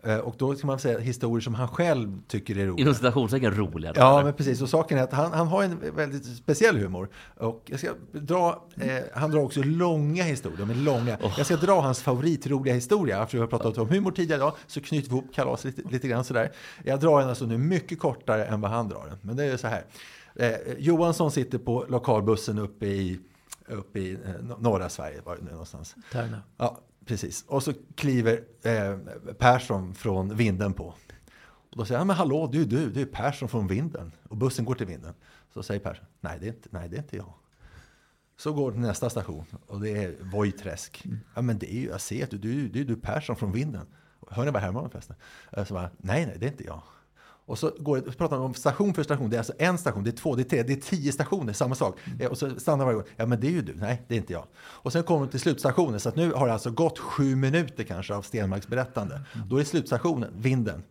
Eh, och då ska man säga historier som han själv tycker är roliga. Inom citationstecken roliga. då, Ja, eller? men precis. Och saken är att han, han har en väldigt speciell humor. Och jag ska dra, eh, han drar också långa historier. Är långa. Jag ska dra hans favoritroliga historia. Eftersom vi har pratat om humor tidigare idag så knyter vi ihop kalaset lite, lite grann sådär. Jag drar den alltså nu mycket kortare än vad han drar den. Men det är så här. Eh, Johansson sitter på lokalbussen uppe i, uppe i eh, norra Sverige, var det någonstans. Tärna. Ja, precis. Och så kliver eh, Persson från vinden på. Och då säger han, men hallå, du, du, det är Persson från vinden. Och bussen går till vinden. Så säger Persson, nej det är inte, nej, det är inte jag. Så går till nästa station och det är Vojträsk. Ja men det är ju, jag ser att du, du, det är du Persson från vinden. Hör ni vad Herman förresten? Eh, Så bara, nej, nej, det är inte jag. Och så går så pratar man om station för station. Det är alltså en station, det är två, det är tre, det är tio stationer, samma sak. Eh, Och så stannar varje gång. Ja, men det är ju du. Nej, det är inte jag. Och sen kommer de till slutstationen. Så att nu har det alltså gått sju minuter kanske av Stenmarks berättande. Då är slutstationen, vinden.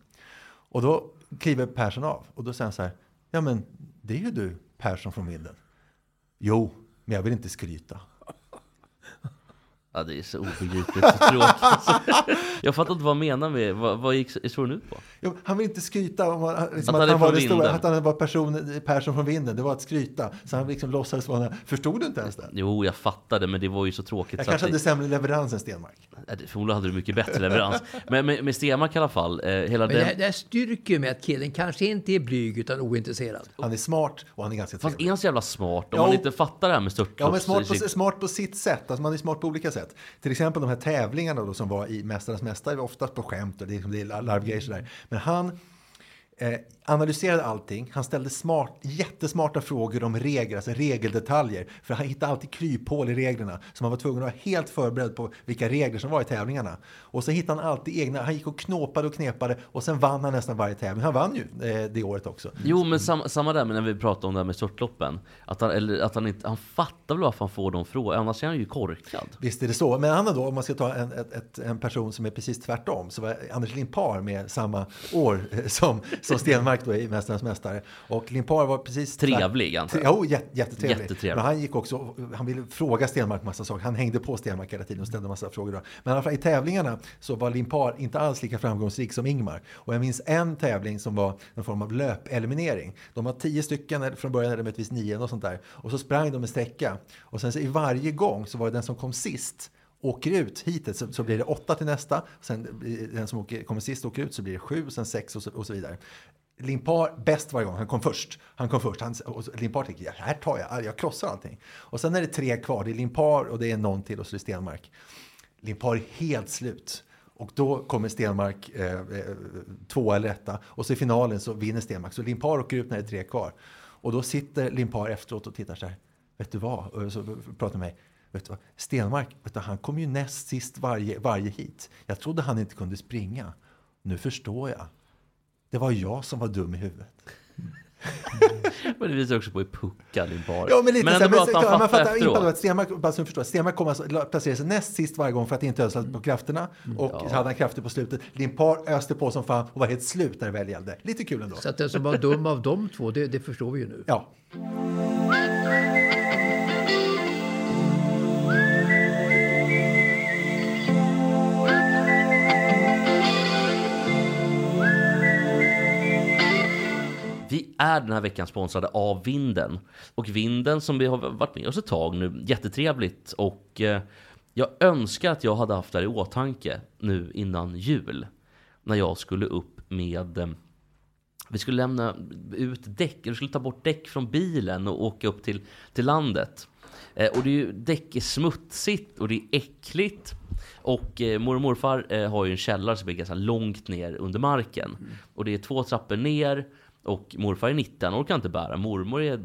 Och då kliver Persson av. Och då säger han så här. Ja, men det är ju du, Persson från vinden. Jo, men jag vill inte skryta. Ja, det är så obegripligt så tråkigt. jag fattar inte vad han menar med... Vad, vad gick historien ut på? Jo, han vill inte skryta om att, liksom Att att, han är han var det stora, att han var person, Persson från vinden. Det var att skryta. Så han liksom låtsades vara... Förstod du inte ens det? Jo, jag fattade, men det var ju så tråkigt. Jag så kanske att hade det, sämre leverans än Stenmark. Ja, det- förmodligen hade du mycket bättre leverans. Men med, med Stenmark i alla fall, eh, hela Men det, här- det här styrker med att killen kanske inte är blyg utan ointresserad. Han är smart och han är ganska Fast trevlig. är han så jävla smart? Om Ja, man inte fattar det här med störtlopp... Ja, men smart på, smart på sitt sätt. Alltså man är smart på olika sätt. Till exempel de här tävlingarna då, som var i Mästarnas Mästare, oftast på skämt och det, är liksom- det är larvgrejer sådär. Men han eh, analyserade allting. Han ställde smart, jättesmarta frågor om regler, alltså regeldetaljer. För han hittade alltid kryphål i reglerna. Så man var tvungen att vara helt förberedd på vilka regler som var i tävlingarna. Och så hittade han alltid egna, han gick och knåpade och knepade och sen vann han nästan varje tävling. Han vann ju eh, det året också. Jo, men samma, samma där med när vi pratade om det här med störtloppen. Att han, eller att han inte... Han fattar väl varför han får de frågorna, annars är han ju korkad. Visst är det så. Men Anna då, om man ska ta en, ett, ett, en person som är precis tvärtom, så var Anders Limpar med samma år eh, som, som Stenmark då i Mästarnas Mästare. Och Limpar var precis... Trevlig, antar jag. Jo, jät, jättetrevlig. Jättetrevlig. Men han gick också, han ville fråga Stenmark massa saker. Han hängde på Stenmark hela tiden och ställde massa frågor. Då. Men i alla fall i tävlingarna så var Limpar inte alls lika framgångsrik som Ingmar. Och jag minns en tävling som var en form av löpeliminering. De var tio stycken, eller från början de möjligtvis nio och sånt där. Och så sprang de en sträcka. Och sen så i varje gång så var det den som kom sist åker ut hitet så, så blir det åtta till nästa. Sen den som åker, kommer sist åker ut så blir det sju, sen sex och så, och så vidare. Limpar bäst varje gång, han kom först. Han kom först. Han, och Limpar tänker, ja, här tar jag, jag krossar allting. Och sen är det tre kvar, det är Limpar och det är någon till och så är det Stenmark. Limpar är helt slut. Och då kommer Stenmark eh, eh två eller etta. Och så i finalen så vinner Stenmark. Så Limpar åker ut när det är tre kvar. Och då sitter Limpar efteråt och tittar så här. Vet du vad? Och så pratar med mig. Vet du vad? Stenmark, vet du, han kom ju näst sist varje, varje hit. Jag trodde han inte kunde springa. Nu förstår jag. Det var jag som var dum i huvudet. Men det visar också på hur puckad Limpar Ja, men lite men så bra att han man fattar inte att Stenmark, bara så förstår, Stenmark kommer alltså la- placera sig näst sist varje gång för att inte ödsla på krafterna. Och så hade han krafter på slutet. Limpar öste på som fan och var helt slut när det väl gällde. Lite kul ändå. Så att den som var dum av de två, det, det förstår vi ju nu. Ja. Vi är den här veckan sponsrade av Vinden. Och Vinden som vi har varit med oss ett tag nu, jättetrevligt. Och eh, jag önskar att jag hade haft det här i åtanke nu innan jul. När jag skulle upp med eh, Vi skulle lämna ut däck, vi skulle ta bort däck från bilen och åka upp till, till landet. Eh, och det är ju, däck är smutsigt och det är äckligt. Och eh, mormor och morfar eh, har ju en källare som är ganska långt ner under marken. Och det är två trappor ner och morfar är 90, han orkar inte bära. Mormor är,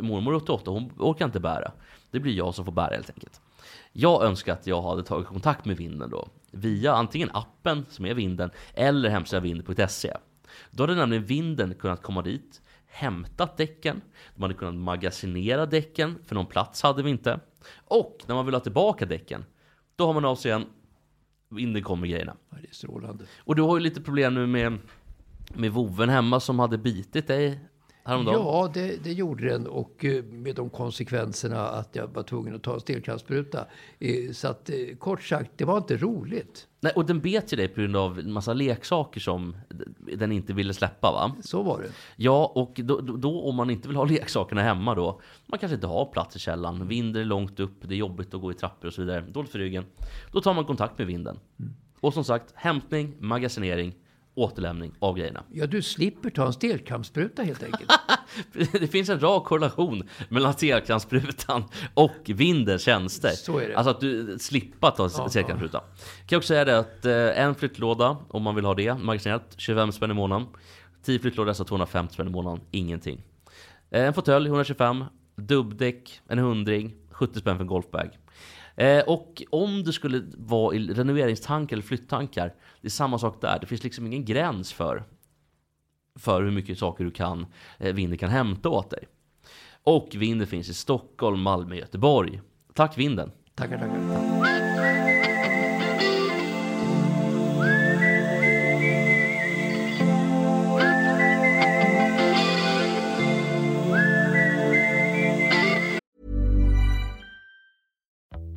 mormor är 88, hon orkar inte bära. Det blir jag som får bära helt enkelt. Jag önskar att jag hade tagit kontakt med vinden då. Via antingen appen som är vinden eller hemsidan vind.se. Då hade nämligen vinden kunnat komma dit, hämtat däcken. De hade kunnat magasinera däcken, för någon plats hade vi inte. Och när man vill ha tillbaka däcken, då har man av sig igen. Vinden kommer grejerna. Det är strålande. Och du har ju lite problem nu med, med voven hemma som hade bitit dig häromdagen. Ja, det, det gjorde den och eh, med de konsekvenserna att jag var tvungen att ta en stelkrampsspruta. Eh, Så att eh, kort sagt, det var inte roligt. Nej, och den bet ju dig på grund av en massa leksaker som den inte ville släppa va? Så var det. Ja, och då, då, då om man inte vill ha leksakerna hemma då, man kanske inte har plats i källaren, vinden är långt upp, det är jobbigt att gå i trappor och så vidare, dåligt för ryggen. Då tar man kontakt med vinden. Och som sagt, hämtning, magasinering, återlämning av grejerna. Ja, du slipper ta en stelkrampsspruta helt enkelt. Det finns en rak korrelation mellan stelkrampssprutan och vindens tjänster. Så är det. Alltså att du slipper ta Ja, stelkrampsspruta. Kan jag också säga det att eh, en flyttlåda, om man vill ha det, magasinerat, 25 spänn i månaden. 10 flyttlådor, alltså 250 spänn i månaden, ingenting. Eh, En fåtölj, 125. Dubbdäck, en hundring, 70 spänn för en golfbag. Eh, och om du skulle vara i renoveringstankar eller flytttankar, det är samma sak där. Det finns liksom ingen gräns för för hur mycket saker du kan, eh, vinden kan hämta åt dig. Och vinden finns i Stockholm, Malmö, Göteborg. Tack vinden! Tackar, tackar.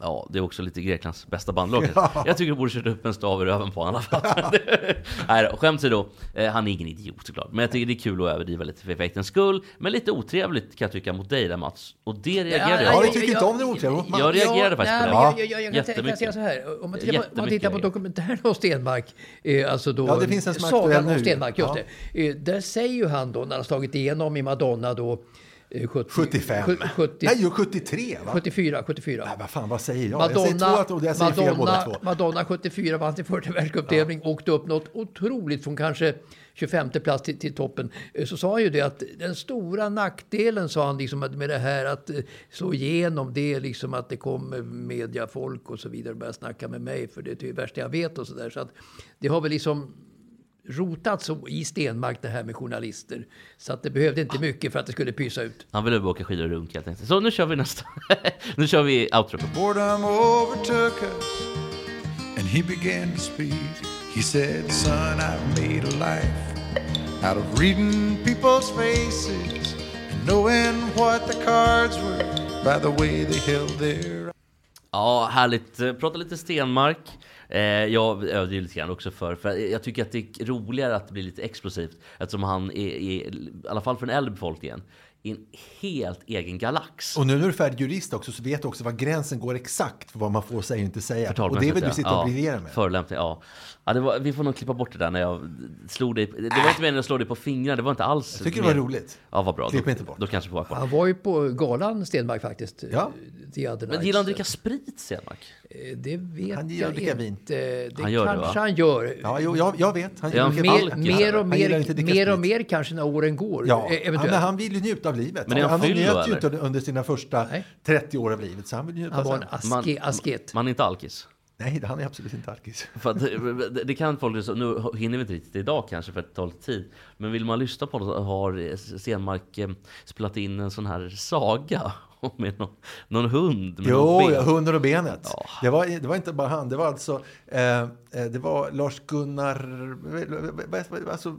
Ja, det är också lite Greklands bästa bandlag. Ja. Jag tycker du borde kört upp en stav i röven på honom i alla fall. Nej då, skämt åsido. Eh, han är ingen idiot såklart. Men jag tycker det är kul att överdriva lite för effektens skull. Men lite otrevligt kan jag tycka mot dig där Mats. Och det reagerade jag Ja, på. vi tycker inte om det otrevligt. Jag reagerade faktiskt nej, på det. Jag, jag, jag, kan, jag kan säga så här. Om man tittar, på, man tittar på dokumentären om Stenmark, eh, alltså då, Ja, det finns en som är aktuell nu. Stenmark, just Ja. det. Eh, där säger ju han då, när han har slagit igenom i Madonna då, 70, 75. sju- 70, Nej, jo, 73 va? 74, 74. Nej, vad fan, vad säger jag? jag säger två Madonna, att- jag säger fel båda Madonna, två. Madonna 74 vann sin första världscuptävling, åkte upp något otroligt från kanske 25 plats till, till toppen. Eh, Så sa han ju det att den stora nackdelen sa han liksom med det här att eh, slå igenom det är liksom att det kommer mediafolk och så vidare och börjar snacka med mig för det är det värsta jag vet och så där. Så att det har väl liksom rotats så i Stenmark det här med journalister. Så att det behövde inte mycket för att det skulle pysa ut. Han ville bara åka skidor och runka helt enkelt. Så nu kör vi nästa. nu kör vi outro. Boredom overtook us, and he began to speak. He said, Son, I've made a life out of reading people's faces and knowing what the cards were by the way they held their Ja, härligt. Prata lite Stenmark. Eh, jag ju lite grann också för, för jag tycker att det är roligare att det blir lite explosivt eftersom han är, är i alla fall för den äldre befolkningen, i en helt egen galax. Och nu när du är färdig jurist också så vet du också var gränsen går exakt för vad man får säga och inte säga. Och det vill du ja. sitta och briljera med. Förolämpning, ja. ja det var, vi får nog klippa bort det där när jag slog dig. Det var inte meningen att slå dig på fingrarna, det var inte alls. Jag tycker det var roligt. Ja, vad bra. Klipp då, inte bort. Då kanske får. Han var ju på galan Stenmark faktiskt. Ja. The other Men gillar han att dricka sprit, Stenmark? Eh, Det vet Han jag inte. vin. Det Han gör det, kanske va? han gör. Ja, jo, jag, jag vet. Han Ja, mer-. Mer och Han mer, mer och mer kanske när åren går. Ja, eh, han, eventuellt. men han vill ju njuta av livet. Men han då, njöt ju inte under sina första Nej. 30 år av livet. Så han vill njuta Han var sen. en aske, Man, asket. man är inte alkis. Nej, han är absolut inte alkis. För att, det, det kan folk, nu hinner vi inte riktigt idag kanske för att det tar lite tid. Men vill man lyssna på det så har Stenmark eh, spelat in en sån här saga med någon, någon hund. Med Jo, ben. ja, hunden och benet. Det, var, det var inte bara han, det var alltså eh, eh, det var Lars Gunnar, vad- vad- vad- alltså,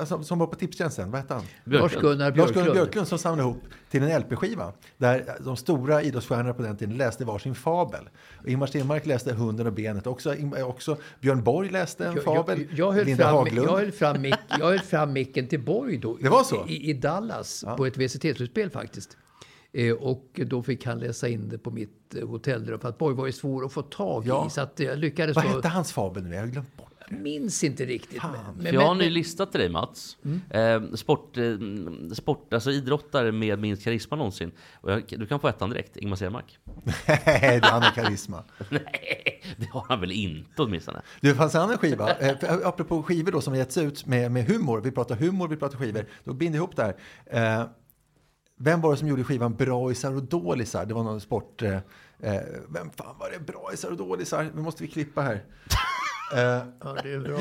alltså, som var på Tipstjänsten, vad hette han? Björklund. Lars-Gunnar Lars Gunnar Björklund. Björklund som samlade ihop till en LP-skiva. Där de stora idrottsstjärnorna på den tiden läste varsin fabel. Ingmar Stenmark läste Hunden och benet. Också, också Björn Borg läste en Jag, fabel. jag, jag, höll Linda fram, Haglund. jag, höll fram mick, jag höll fram micken till Borg då. Det var så? I, i Dallas, på ett VCT-slutspel faktiskt. Eh, och då fick han läsa in det på mitt eh, hotellrum. För att Borg var ju svår att få tag Ja. i. Så att jag lyckades Vad hette hans fabel nu? Jag har glömt bort. Jag minns inte riktigt. Men, För jag har en ny lista till dig Mats. Eh, sport, eh, sport, alltså idrottare med minst karisma någonsin. Och jag, du kan få ettan direkt, Ingmar Stenmark. Nej, han har karisma. Nej, det har han väl inte åtminstone. Det fanns en annan skiva, eh, apropå skivor då som har getts ut med, med humor. Vi pratar humor, vi pratar skivor. Då binder ihop det här. Eh, vem var det som gjorde skivan Braisar och dålisar? Det var någon sport... Eh, eh vem fan var det? Braisar och dålisar? Nu måste vi klippa här. Eh, Ja, det, är en bra,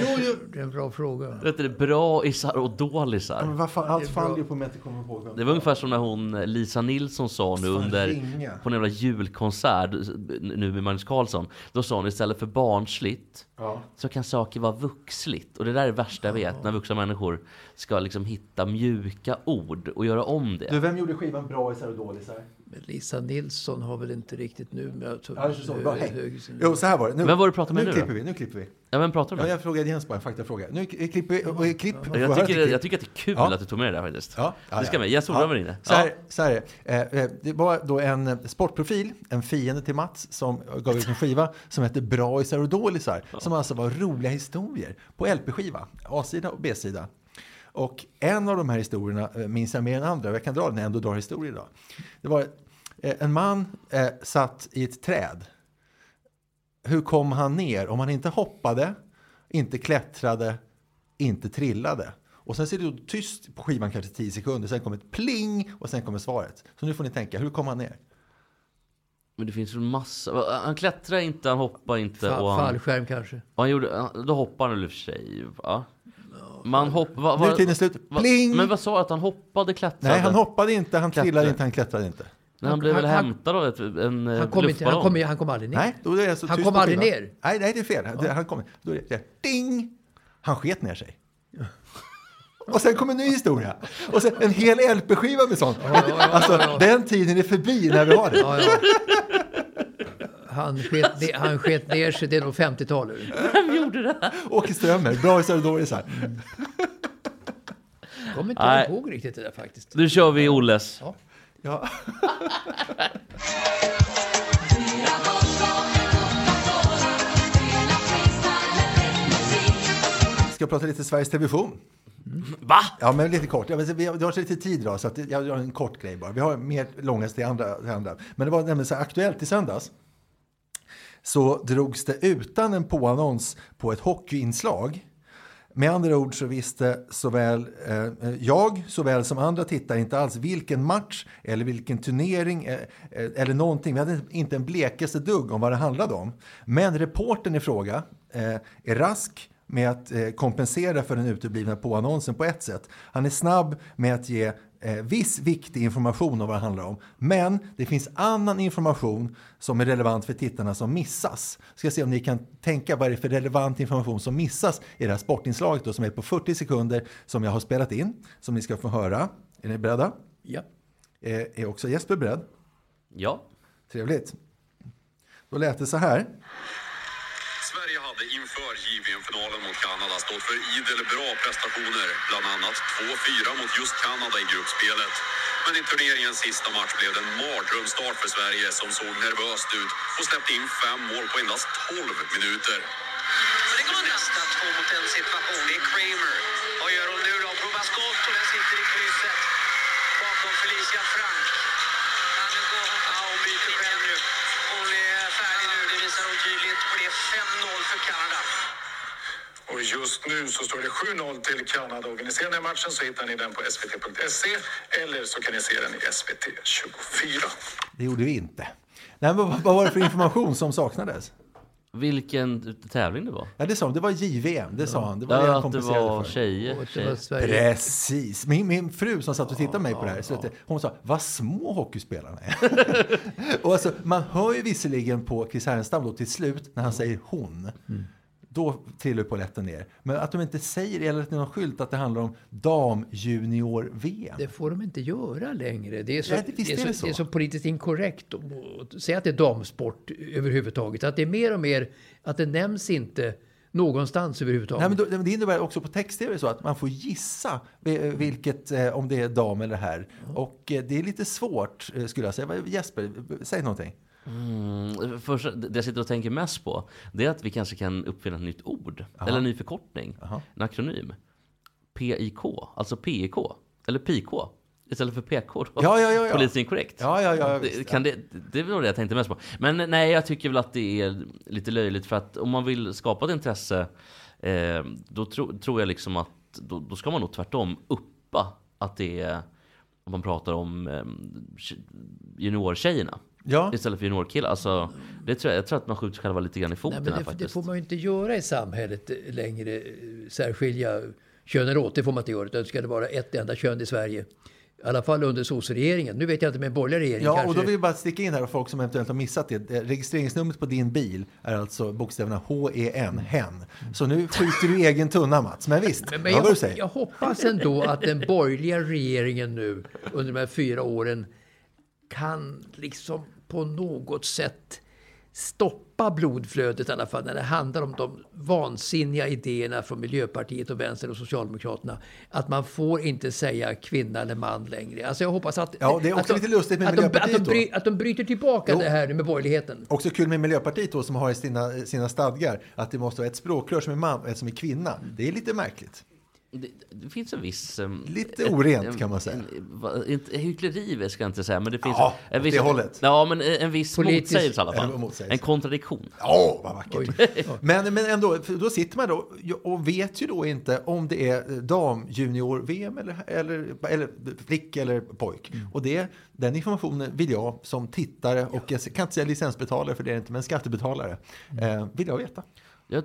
det är en bra fråga. Det heter det bra isar och ja, dålisar. men vad fan, allt faller ju på mig att jag kommer ihåg. Det var ungefär som när hon Lisa Nilsson sa nu under ringa. på en jävla julkonsert nu med Magnus Carlsson. Då sa hon istället för barnsligt Ja. så kan saker vara vuxligt. Och det där är det värsta jag vet när vuxna människor ska liksom hitta mjuka ord och göra om det. Du, vem gjorde skivan Braisar och dålisar? Lisa Nilsson har väl inte riktigt nu med. Ja, det så. Bara, hej. Jo, så här var det. Nu, Vem var det du pratade med nu nu då? klipper vi, nu klipper vi. Ja, vem pratar du Ja, med? jag frågade Jens bara en faktafråga. Nu klipper vi. Och, klipp, Jag, tycker, jag tycker att det är kul Ja. att du tog med det där faktiskt. Ja, ja, det ska ja. med. Jens Solberg var inne. Så här, så här är det. Eh, eh, Det var då en eh, sportprofil, en fiende till Mats, som gav ut en skiva som hette Braisar och dålisar. Som alltså var roliga historier på LP-skiva, A-sida och B-sida. Och en av de här historierna eh, minns jag mer än andra. Jag kan dra den när jag ändå drar historier idag. Det var eh, en man eh, satt i ett träd. Hur kom han ner? Om han inte hoppade, inte klättrade, inte trillade. Och sen ser det då tyst på skivan kanske 10 sekunder, sen kommer ett pling och sen kommer svaret. Så nu får ni tänka, hur kom han ner? Men det finns ju en massa. Han klättrar inte, han hoppar inte. Fa- och han, fallskärm kanske. och han gjorde, då hoppar han väl i och för sig. Va? Man hopp, va, Nu är tiden slut. va, Pling! men vad sa du? Att han hoppade, klättrade? Nej, han hoppade inte, han Klättrade. trillade inte, han klättrade inte. Men han blev Han- väl han- hämtad av ett, en eh, Han kom, inte, han, kom, han kom aldrig ner. Nej, då är det så Han tyst kom aldrig ner. Nej, nej, det är fel. Det- Han kom, då är det, det ding! Han sket ner sig. Och sen kommer en ny historia. Och sen en hel LP-skiva med sånt. Alltså, den tiden är förbi när vi har det. Ja, ja. Han sket, ner, han sket ner sig, det är nog 50-talet. Vem gjorde det? Åke Strömmer, Braisar och dålisar. kommer inte Nej. ihåg riktigt det där faktiskt. Nu kör vi Olles. Ja. Ja. Ska jag prata lite Sveriges Television? Va? Ja, men lite kort. Jag vet, vi har, det har så lite tid idag, så att jag gör en kort grej bara. Vi har mer långa till andra, till andra. Men det var nämligen så här, aktuellt i söndags. Så drogs det utan en påannons på ett hockeyinslag. Med andra ord så visste såväl eh, jag såväl som andra tittare inte alls vilken match eller vilken turnering eh, eh, eller någonting. Vi hade inte en blekaste dugg om vad det handlade om. Men reporten i fråga eh, är rask med att eh, kompensera för den uteblivna påannonsen på ett sätt. Han är snabb med att ge eh, viss viktig information om vad det handlar om. Men det finns annan information som är relevant för tittarna som missas. Ska se om ni kan tänka vad det är för relevant information som missas i det här sportinslaget då, som är på 40 sekunder som jag har spelat in, som ni ska få höra. Är ni beredda? Ja. Eh, är också Jesper beredd? Ja. Trevligt. Då lät det så här. Stått för idel bra prestationer, bland annat 2-4 mot just Kanada i gruppspelet. Men i turneringens sista match blev det en mardrömsstart för Sverige som såg nervöst ut och släppte in fem mål på endast 12 minuter. Nästa två mot en situation. Det är Kramer. Vad gör hon nu då? Provar skott och den sitter i krysset. Bakom Felicia Frank. Ja, hon byter själv nu. Hon är färdig nu. Det visar hon tydligt. Och det är 5-0 för Kanada. Och just nu så står det 7-0 till Kanada. Och vill ni se den här matchen så hittar ni den på svt.se eller så kan ni se den i SVT 24. Det gjorde vi inte. Nej, men vad, var det för information som saknades? Vilken tävling det var? Ja, det sa han. Det var JVM. Det sa han. Det var Ja, det han att det var för. tjejer. Och det var Sverige. Precis. Min, min fru som satt och tittade på mig på det här, så att, hon sa vad små hockeyspelarna är. och alltså, man hör ju visserligen på Chris Härenstam då till slut när han säger hon. Då trillar polletten ner. Men att de inte säger eller att det är någon skylt att det handlar om damjunior-VM. Det får de inte göra längre. Det är så, Nej, det- det är så, så. det är så politiskt inkorrekt att säga att det är damsport överhuvudtaget. Att det är mer och mer att det nämns inte någonstans överhuvudtaget. Nej, men då, det innebär också på text-tv så att man får gissa vi- vilket, eh, om det är dam eller herr. Och eh, det är lite svårt eh, skulle jag säga. Jesper, säg någonting. Mm, först, det jag sitter och tänker mest på det är att vi kanske kan uppfinna ett nytt ord. Eller en ny förkortning. En akronym. PIK, alltså PIK. Eller PK. Istället för PK då. Ja, ja, ja, ja. Politiskt inkorrekt. Ja, ja, ja, visst, kan det, det är väl det jag tänkte mest på. Men nej, jag tycker väl att det är lite löjligt för att om man vill skapa ett intresse eh, då tro, tror jag liksom att då, då ska man nog tvärtom uppa att det är om man pratar om eh, juniortjejerna. Ja. Istället för juniorkillar. Alltså, det tror jag, jag tror att man skjuter själva lite grann i foten Nej, men här det, det faktiskt. får man ju inte göra i samhället längre. Särskilja könen åt, det får man inte göra. Utan ska det vara ett enda kön i Sverige. I alla fall under sosseregeringen. Nu vet jag inte med en borgerlig regering Ja, kanske. och då vill jag bara sticka in här och folk som eventuellt har missat det. Eh, Registreringsnumret på din bil är alltså bokstäverna H-E-N, hen. Så nu skjuter du i egen tunna Mats. Men visst, Men, jag men hör vad du jag, säger. jag hoppas ändå att den borgerliga regeringen nu under de här fyra åren kan liksom på något sätt stoppa blodflödet i alla fall när det handlar om de vansinniga idéerna från Miljöpartiet och Vänstern och Socialdemokraterna. Att man får inte säga kvinna eller man längre. Alltså jag hoppas att... Ja, det är också de, lite lustigt med att de, Miljöpartiet att, de bry, att de bryter tillbaka Jo. det här nu med borgerligheten. Också kul med Miljöpartiet då, som har i sina, sina stadgar att det måste vara ett språkrör som är man och ett som är kvinna. Det är lite märkligt. Det, det finns en viss... em, Lite orent, en- kan man säga. En, inte, hyckleri ska jag inte säga, men det finns Ja, en åt viss... det hållet. Ja, men en, en viss Politisk- motsägelse i alla fall. Motsägelse. En kontradiktion. Åh, vad vackert. Men, men ändå, då sitter man då och vet ju då inte om det är dam junior VM eller, eller, eller flick eller pojk. Mm. Och det, den informationen vill jag som tittare och jag kan inte säga licensbetalare för det är inte, men skattebetalare, Mm. eh, vill jag veta. Jag,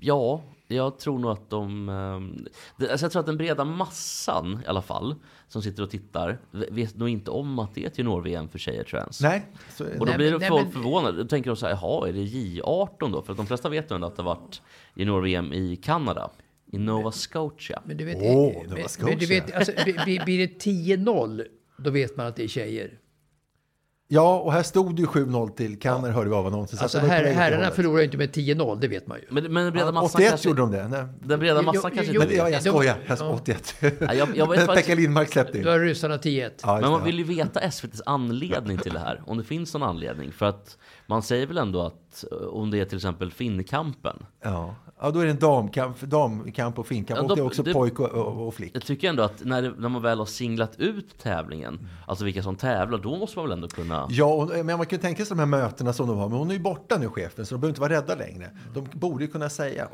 ja, jag tror nog att de... ehm, alltså jag tror att den breda massan i alla fall, som sitter och tittar, v- vet nog inte om att det är ett junior-VM för tjejer tror jag ens. Nej, så, Och då Nej, blir nej, folk men- förvånade. Då tänker de så här, jaha, är det J18 då? För att de flesta vet ju ändå att det har varit junior-VM i Kanada. I Nova Scotia. Men du vet, men, det var men du Scotia. vet alltså, blir blir det 10-0, då vet man att det är tjejer. Ja, och här stod det ju 7-0 till Kanner, hörde vi av annonsen. så Alltså här, herrarna förlorar ju inte med 10-0, det vet man ju. Men, men den breda Ja, massan 81 kanske... gjorde de det. Nej. Den breda massan Jo, kanske jo, inte Men, vet. ja, jag skojar. Jag ja. 81. Ja, jag- jag vet Pekka Lindmark släppte in. Då har ryssarna 10-1. Ja, Men man vill ju veta SVTs anledning till det här. Om det finns någon anledning. För att man säger väl ändå att eh, om det är till exempel Finnkampen. Ja. ja, då är det en damkamp, damkamp och finkamp. Ja, och då- det är också det- pojk och, och, och flick. Jag tycker ändå att när, det, när man väl har singlat ut tävlingen, alltså vilka som tävlar, då måste man väl ändå kunna... Ja, och, men man kan ju tänka sig de här mötena som de har. Men hon är ju borta nu, chefen, så de behöver inte vara rädda längre. De borde ju kunna säga,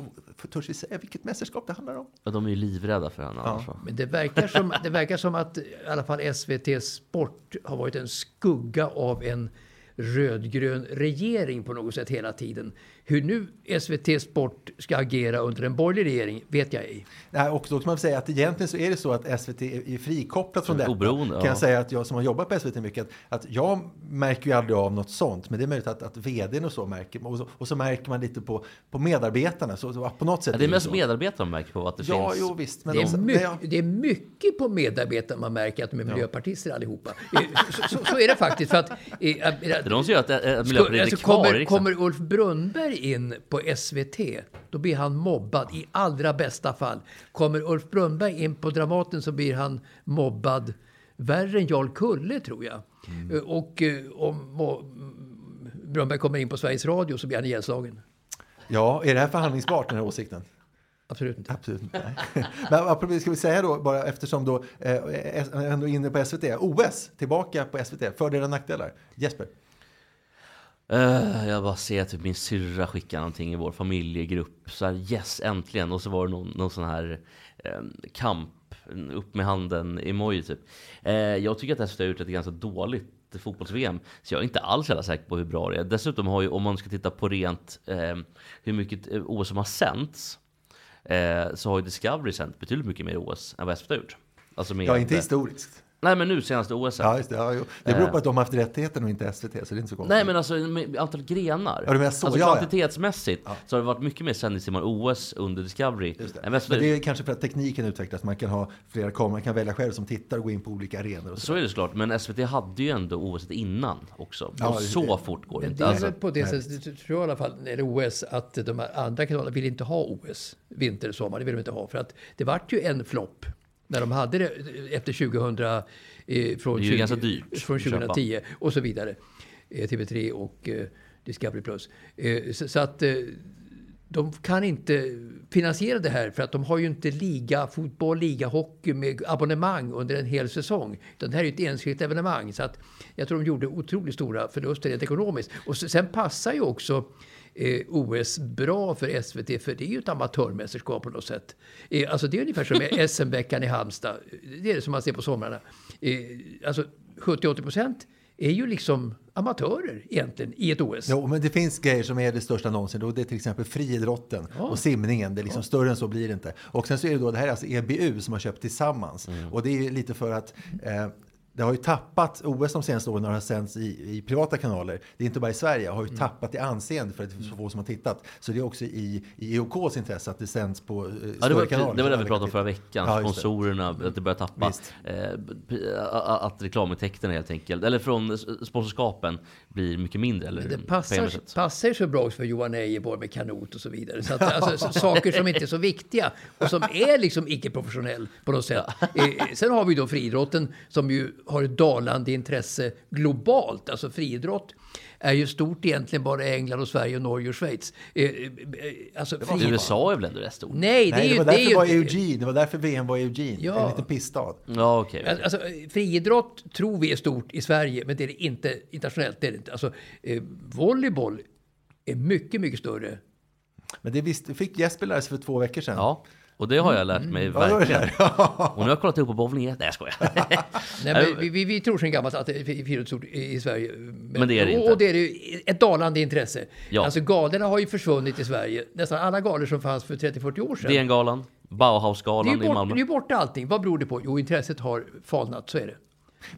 törs vi säga vilket mästerskap det handlar om? Ja, de är ju livrädda för henne Ja. annars va? Men det verkar, som, det verkar som att i alla fall SVT Sport har varit en skugga av en rödgrön regering på något sätt hela tiden. Hur nu SVT Sport ska agera under en borgerlig regering vet jag ej. Nej, och då kan man säga att egentligen så är det så att SVT är är frikopplat från detta. Oberoende, kan ja. jag säga att jag som har jobbat på SVT mycket, att, att jag märker ju aldrig av något sånt. Men det är möjligt att, att vdn och så märker, och så, och så märker man lite på, på medarbetarna. Så, så på något sätt Ja, det är ju mest medarbetarna märker på att det Ja, finns... jo visst. Men Det är, mycket, ja. det är mycket på medarbetare man märker att de är miljöpartister allihopa. Eh, Så, så, så är det faktiskt. För att, eh, Det är de som gör att, att Ska- Miljöpartiet alltså, är kvar i kommer, riksdagen. kommer Ulf Brunnberg in på SVT, då blir han mobbad i allra bästa fall. Kommer Ulf Brunnberg in på Dramaten så blir han mobbad värre än Jarl Kulle, tror jag. Mm. Eh, Och eh, om Brunnberg kommer in på Sveriges Radio så blir han ihjälslagen. ja, är det här förhandlingsbart den här åsikten? Absolut inte. Absolut inte. Men apropå, ska vi säga då, bara eftersom då eh, ändå inne på SVT, OS tillbaka på SVT, fördelar och nackdelar. Jesper? Eh, jag bara ser typ min syrra skicka någonting i vår familjegrupp. Så här, yes, äntligen. Och så var det någon, någon sån här eh, kamp, upp med handen emoji typ. Eh, jag tycker att SVT har gjort ett ganska dåligt fotbolls-VM. Så jag är inte alls jävla säker på hur bra det är. Dessutom har ju, om man ska titta på rent eh, hur mycket eh, OS som har sänts. Eh, så har ju Discovery sänt betydligt mycket mer OS än vad SVT har gjort. Alltså med, Ja, inte historiskt. Nej men nu senaste OS. Ja, just det. Ja, jo. det beror på Eh. att de har haft rättigheten och inte SVT, så det är inte så konstigt. Nej men alltså med antal grenar. Ja, du menar så, alltså ja, ja. kvantitetsmässigt så har det varit mycket mer sändningstimmar OS under Discovery SVT. Men det är kanske för att tekniken utvecklas. Man kan ha flera kameror, man kan välja själv som tittare och gå in på olika arenor. Och så. Så är det såklart, men SVT hade ju ändå OS innan också. Ja, och det- så fort går det inte. det är Alltså, på det sättet, tror jag i alla fall, när det är OS, att de andra kanalerna vill inte ha OS vinter, sommar. Det vill de inte ha. För att det vart ju en flopp när de hade det efter 2000, eh, från, Det är ju 20, ganska dyrt från att köpa. 2010 och så vidare. Eh, TV3 och eh, Discovery Plus. Eh, så, så att eh, de kan inte finansiera det här för att de har ju inte liga fotboll, liga hockey med abonnemang under en hel säsong. Utan det här är ju ett enskilt evenemang. Så att jag tror de gjorde otroligt stora förluster rent ekonomiskt. Och sen passar ju också eh, OS bra för SVT för det är ju ett amatörmästerskap på något sätt. Eh, alltså det är ungefär som SM-veckan i Halmstad. Det är det som man ser på somrarna. Eh, alltså 70-80 procent är ju liksom amatörer egentligen i ett OS. Jo, men det finns grejer som är det största någonsin. Och det är till exempel friidrotten och simningen. Det är liksom Större än så blir det inte. Och sen så är det då, det här är alltså EBU som har köpt tillsammans. Och det är lite för att eh, det har ju tappat, OS de senaste åren har sänds i, i privata kanaler. Det är inte bara i Sverige, har ju tappat i anseende för att det är så få som har tittat. Så det är också i, i EOKs intresse att det sänds på eh, Ja, det var, kanaler. det var det vi pratade om förra veckan. Ja, just det. Sponsorerna, att det börjar tappa. Eh, att reklamintäkterna helt enkelt, eller från sponsorskapen, blir mycket mindre. Eller Det passar, passar så bra också för Johan Ejeborg med kanot och så vidare. Så att, alltså, saker som inte är så viktiga och som är liksom icke-professionell på något sätt. Eh, sen har vi då friidrotten som ju har ett dalande intresse globalt. Alltså friidrott är ju stort egentligen bara i England och Sverige och Norge och Schweiz. Eh, eh, alltså, friidrott- USA är väl ändå rätt stort? Nej, det är Nej, ju... det var det därför är det var ju, Eugene. Det var därför VM var i Eugene. Ja. En liten pissstad. Ja, okej. Alltså, friidrott tror vi är stort i Sverige, men det är det inte internationellt. Det är det inte. Alltså, eh, volleyboll är mycket, mycket större. Men det visste, fick Jesper lära sig för två veckor sedan. Ja, och det har jag lärt mig Mm. Det det verkligen. och nu har jag kollat upp på bowling. Nej, jag skojar. Nej, men vi, vi, vi tror sedan gammalt att friidrott är stort i i Sverige. Men det är det och, inte. Och det är det ju ett dalande intresse. Ja. Alltså galorna har ju försvunnit i Sverige. Nästan alla galor som fanns för 30-40 år sedan. DN-galan, det är Bauhausgalan ju i bort, Malmö. det är ju borta allting. Vad beror det på? Jo, intresset har falnat, så är det.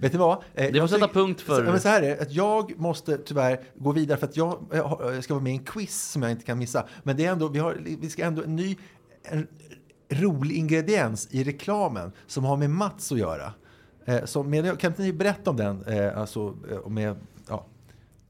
Vet ni vad? Eh, Det får jag sätta punkt för- Så, men så här är det, att jag måste tyvärr gå vidare för att jag, har- jag ska vara med i en quiz som jag inte kan missa. Men det är ändå, vi, har, vi ska ändå en ny en rolig ingrediens i reklamen som har med Mats att göra. Eh, som med, kan inte ni berätta om den? Eh, alltså, eh, med, ja.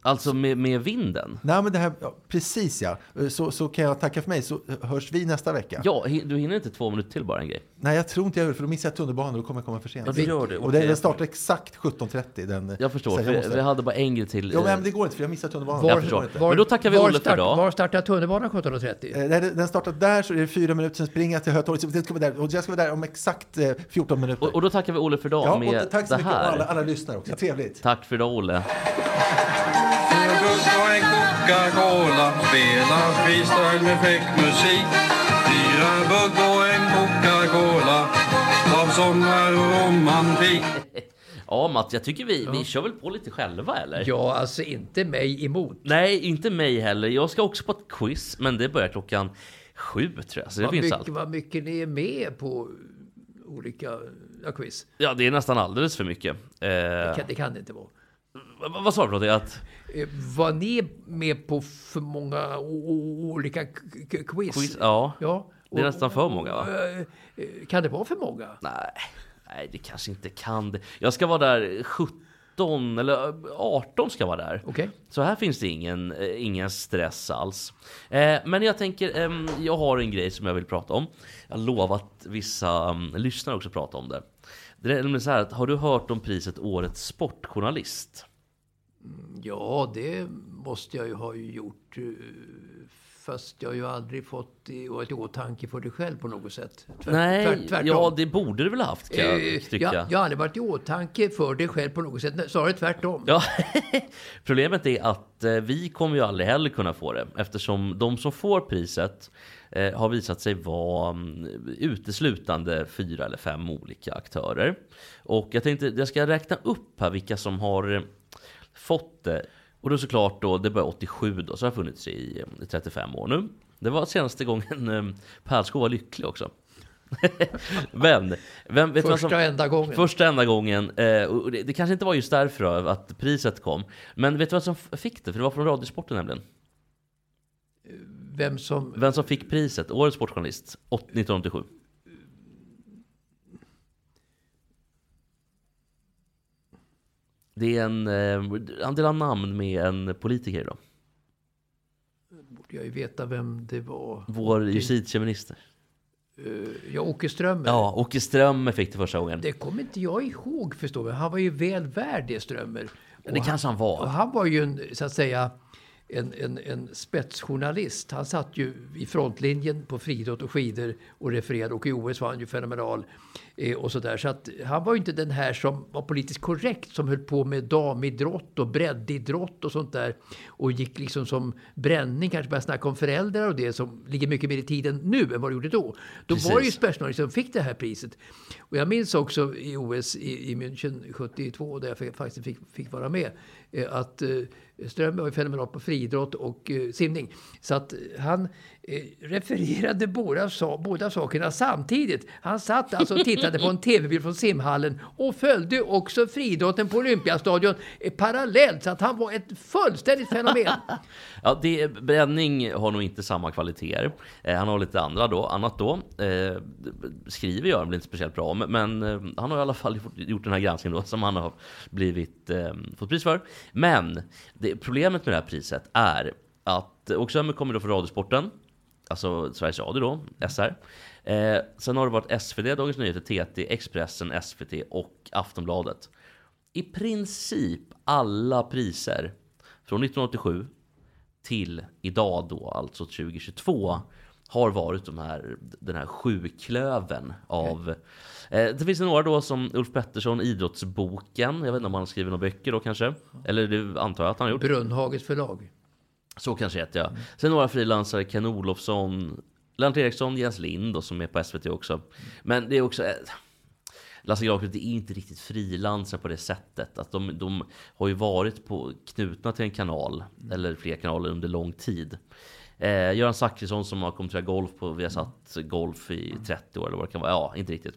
Alltså med, med vinden? Nej, men det här, ja, precis ja. Eh, Så, så kan jag tacka för mig så hörs vi nästa vecka. Ja, du hinner inte två minuter till bara en grej. Nej, jag tror inte jag gör det för då missar jag tunnelbanan och då kommer jag komma för sent. Ja, du gör det, Och den, den startar exakt 17.30. Den, Jag förstår, för måste- vi hade bara en grej till. Jo, eh, men det går inte för jag missar tunnelbanan. Jag Det förstår. går inte. Men då tackar vi var Olle för start, idag. Var startar tunnelbanan 17.30? Eh, Den startar där så är det fyra minuter, sen springer jag till Hötorget. så Jag ska vara där, och jag ska vara där om exakt eh, 14 minuter. Och, och då tackar vi Olle för idag ja, med och tack så det mycket här. alla, alla lyssnare också. Trevligt. Tack för idag Olle. Coca-Cola Spelar freestyle med fräck musik Fyra bugg Av sommar och romantik Ja Mats, jag tycker vi, vi kör väl på lite själva eller? Ja, alltså inte mig emot. Nej, inte mig heller. Jag ska också på ett quiz, men det börjar klockan sju tror jag. Så det vad, finns mycket, allt. vad mycket ni är med på olika ja, quiz. Ja, det är nästan alldeles för mycket. Eh, Det kan, det kan det inte vara. vad- vad sa du för någonting? Att Eh, Var ni med på för många olika quiz? quiz? Ja. Ja. Det är Och- nästan för många va? Eh, eh, Kan det vara för många? Nej, nej det kanske inte kan det. Jag ska vara där 17 eller 18 ska vara där. Okej. Så här finns det ingen, eh, ingen stress alls. Eh, men jag tänker, jag har en grej som jag vill prata om. Jag har lovat vissa um, lyssnare också prata om det. Det är nämligen så här att, har du hört om priset Årets Sportjournalist? Ja, det måste jag ju ha gjort. Fast jag har ju aldrig fått varit i åtanke för det själv på något sätt. Tvärt- Nej, tvärt- tvärtom. ja det borde du väl ha haft kan jag Eh, tycka. jag, jag har aldrig varit i åtanke för det själv på något sätt. Snarare tvärtom. Ja, problemet är att eh, vi kommer ju aldrig heller kunna få det eftersom de som får priset eh, har visat sig vara mm, uteslutande fyra eller fem olika aktörer. Och jag tänkte jag ska räkna upp här vilka som har fått det. Och då såklart då, det började 87 då, så har funnits i, i 35 år nu. Det var senaste gången eh, Pärlskog var lycklig också. Men, vem, vet Första och enda gången. Första enda gången. Eh, och det, det kanske inte var just därför då, att priset kom. Men vet du vad som fick det? För det var från Radiosporten nämligen. Vem som... Vem som fick priset? Årets sportjournalist, åt- 1987. Det är en, eh, han delar namn med en politiker då. Borde jag ju veta vem det var. Vår justitieminister. Eh, Ja, Åke Strömmer. Ja, Åke Strömmer fick det första gången. Det kommer inte jag ihåg förstår du. Han var ju väl värd det Strömmer. Ja, det kanske han var. Och han var ju en, så att säga, en, en, en spetsjournalist. Han satt ju i frontlinjen på friidrott och skidor och refererade. Och i OS var han ju fenomenal. Eh, och så där. Så att han var ju inte den här som var politiskt korrekt. Som höll på med damidrott och breddidrott och sånt där. Och gick liksom som bränning. Kanske började snacka om föräldrar och det som ligger mycket mer i tiden nu än vad det gjorde då. Då var det ju Precis. spetsjournalister som fick det här priset. Och jag minns också i OS i, i München 72, där jag faktiskt fick, fick vara med, eh, att eh, Ström var ju fenomenal på friidrott och eh, simning. Så att eh, han eh, refererade båda, sa, båda sakerna samtidigt. Han satt alltså och tittade på en tv-bild från simhallen och följde också friidrotten på Olympiastadion eh, parallellt. Så att han var ett fullständigt fenomen. Ja, det, Bränning har nog inte samma kvaliteter. Eh, han har lite andra då, annat då. Eh, skriver gör han väl inte speciellt bra, men, men han har i alla fall gjort- den här granskningen då, som han har blivit, fått pris för. Men det, problemet med det här priset är att Åke kommer då från Radiosporten, alltså Sveriges Radio då, SR. Eh, sen har det varit SvD, Dagens Nyheter, TT, Expressen, SVT och Aftonbladet. I princip alla priser från 1987 till idag då, alltså 2022, har varit de här, den här sjuklöven av... okay det finns några då som Ulf Pettersson, Idrottsboken. Jag vet inte om han skriver några böcker då kanske? Eller det antar jag att han har gjort. Brunnhagens förlag. Så kanske heter jag. Sen några frilansare, Ken Olofsson, Lennart Eriksson, Jens Lind då, som är på SVT också. Men det är också... eh, Lasse Granqvist är inte riktigt frilansare på det sättet. Att de, de har ju varit på, knutna till en kanal, eller fler kanaler under lång tid. Eh, Göran Zachrisson som har kommenterat golf på, vi har satt golf i 30 år eller vad det kan vara. Ja, inte riktigt.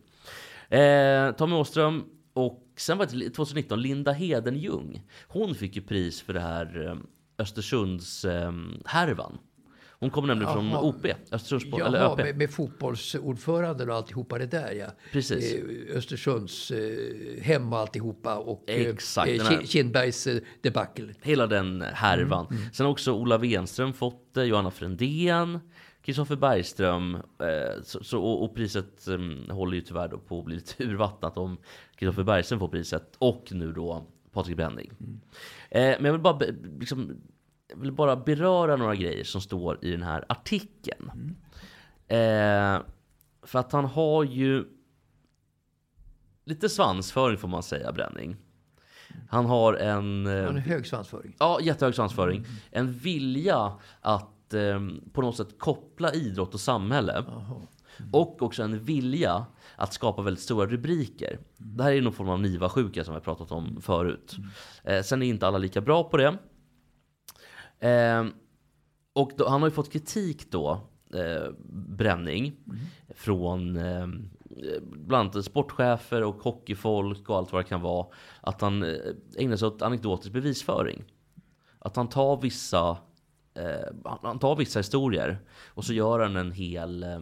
Eh, Tommy Åström och sen var det 2019 Linda Hedenjung. Hon fick ju pris för det här eh, Östersunds eh, härvan. Hon kommer nämligen från. OP, Östersunds Jaha, eller ÖP. med, med fotbollsordföranden och alltihopa det där ja. Precis. Eh, Östersunds eh, hem och alltihopa och eh, Exakt, eh, Kindbergs eh, debacle. Hela den härvan. Mm, mm. Sen har också Ola Wenström fått det, Johanna Frändén, Kristoffer Bergström. Eh, så, så, och, och priset eh, håller ju tyvärr på att bli lite urvattnat om Kristoffer Bergström får priset. Och nu då Patrik Bränning. Eh, men jag vill bara be, liksom, jag vill bara beröra några grejer som står i den här artikeln. Eh, för att han har ju lite svansföring får man säga, Bränning. Han har en... eh, Han har en hög svansföring. Ja, jättehög svansföring. En vilja att eh, på något sätt koppla idrott och samhälle. Och också en vilja att skapa väldigt stora rubriker. Det här är någon form av NIVA-sjuka som vi har pratat om förut. Eh, sen är inte alla lika bra på det. Eh, och då, han har ju fått kritik då, eh, Bränning, från eh, bland annat sportchefer och hockeyfolk och allt vad det kan vara. Att han eh, ägnar sig åt anekdotisk bevisföring. Att han tar vissa, eh, han- tar vissa historier och så gör han en hel eh,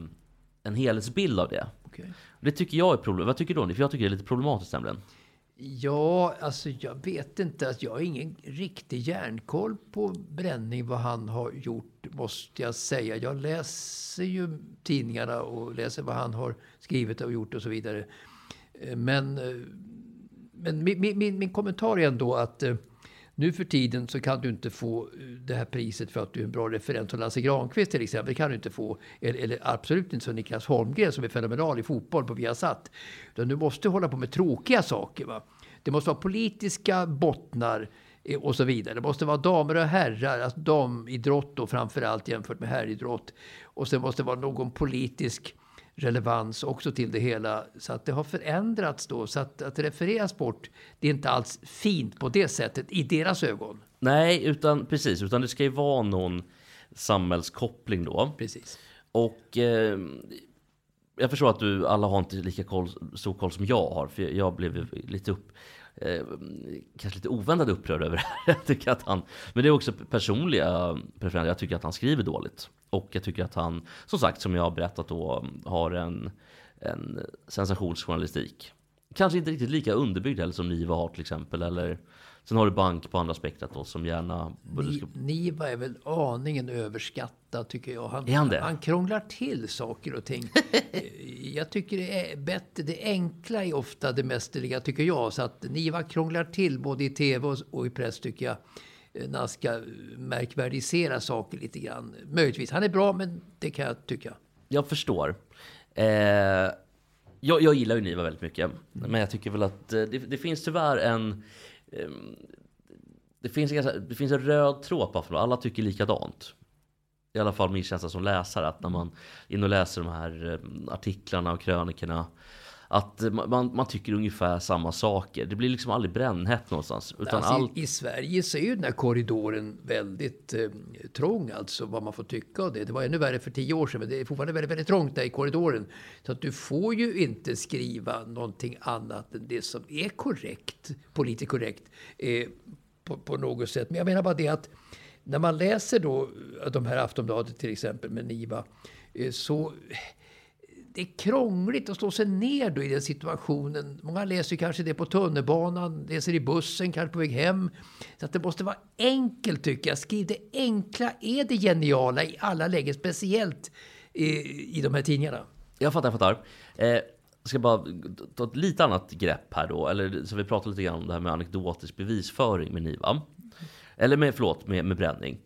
en helhetsbild av det. Okej. Det tycker jag är problem. Vad tycker du om det? För jag tycker det är lite problematiskt nämligen. Ja, alltså jag vet inte. Alltså, jag har ingen riktig järnkoll på Bränning, vad han har gjort, måste jag säga. Jag läser ju tidningarna och läser vad han har skrivit och gjort och så vidare. Eh, Men, eh, men min, min- min, min kommentar är ändå att eh, nu för tiden så kan du inte få eh, det här priset för att du är en bra referent som Lasse Granqvist till exempel. Det kan du inte få. Eller, eller absolut inte som Niklas Holmgren som är fenomenal i fotboll på Viasat. Utan du måste hålla på med tråkiga saker. Va? Det måste vara politiska bottnar eh, och så vidare. Det måste vara damer och herrar, alltså damidrott då framförallt jämfört med herridrott. Och sen måste det vara någon politisk relevans också till det hela. Så att det har förändrats då. Så att, att referera sport, det är inte alls fint på det sättet i deras ögon. Nej, utan precis, utan det ska ju vara någon samhällskoppling då. Precis. Och eh, jag förstår att du alla har inte lika koll, stor koll som jag har, för jag blev lite upp eh, kanske lite oväntat upprörd över det här. Jag tycker att han, men det är också personliga preferenser. Jag tycker att han skriver dåligt. Och jag tycker att han, som sagt, som jag har berättat då, har en, en sensationsjournalistik. Kanske inte riktigt lika underbyggd heller som Niva har till exempel. Eller, sen har du Bank på andra spektrat då som gärna... Ni, Niva är väl aningen överskattad tycker jag. Han, Är han det? han krånglar till saker och ting. Eh, jag tycker det är bättre. Det enkla är ofta det mästerliga tycker jag. Så att Niva krånglar till både i tv och, och i press tycker jag. eh, När han ska märkvärdisera saker lite grann. Möjligtvis. Han är bra men det kan jag tycka. Jag förstår. Eh, jag, jag gillar ju Niva väldigt mycket. Men jag tycker väl att eh, det, det finns tyvärr en... Ehm, det, finns en ganska, det finns en röd tråd på Aftonbladet. Alla tycker likadant. I alla fall min känsla som läsare. Att när man är inne och läser de här ehm, artiklarna och krönikorna. Att eh, man, man tycker ungefär samma saker. Det blir liksom aldrig brännhett någonstans. Utan Alltså, allt... i, I Sverige så är ju den här korridoren väldigt eh, trång, alltså vad man får tycka av det. Det var ännu värre för tio år sedan, men det är fortfarande väldigt, väldigt trångt där i korridoren. Så att du får ju inte skriva någonting annat än det som är korrekt, politiskt korrekt, eh, på, på något sätt. Men jag menar bara det att när man läser då de här Aftonbladet till exempel med Niva, eh, så det är krångligt att slå sig ner då i den situationen. Många läser ju kanske det på tunnelbanan, läser i bussen, kanske på väg hem. Så att det måste vara enkelt tycker jag. Skriv det enkla är det geniala i alla lägen, speciellt i, i de här tidningarna. Jag fattar, jag fattar. Eh, jag ska bara ta ett lite annat grepp här då. Eller så vi pratar lite grann om det här med anekdotisk bevisföring med Niva. Eller med, förlåt, med, med bränning.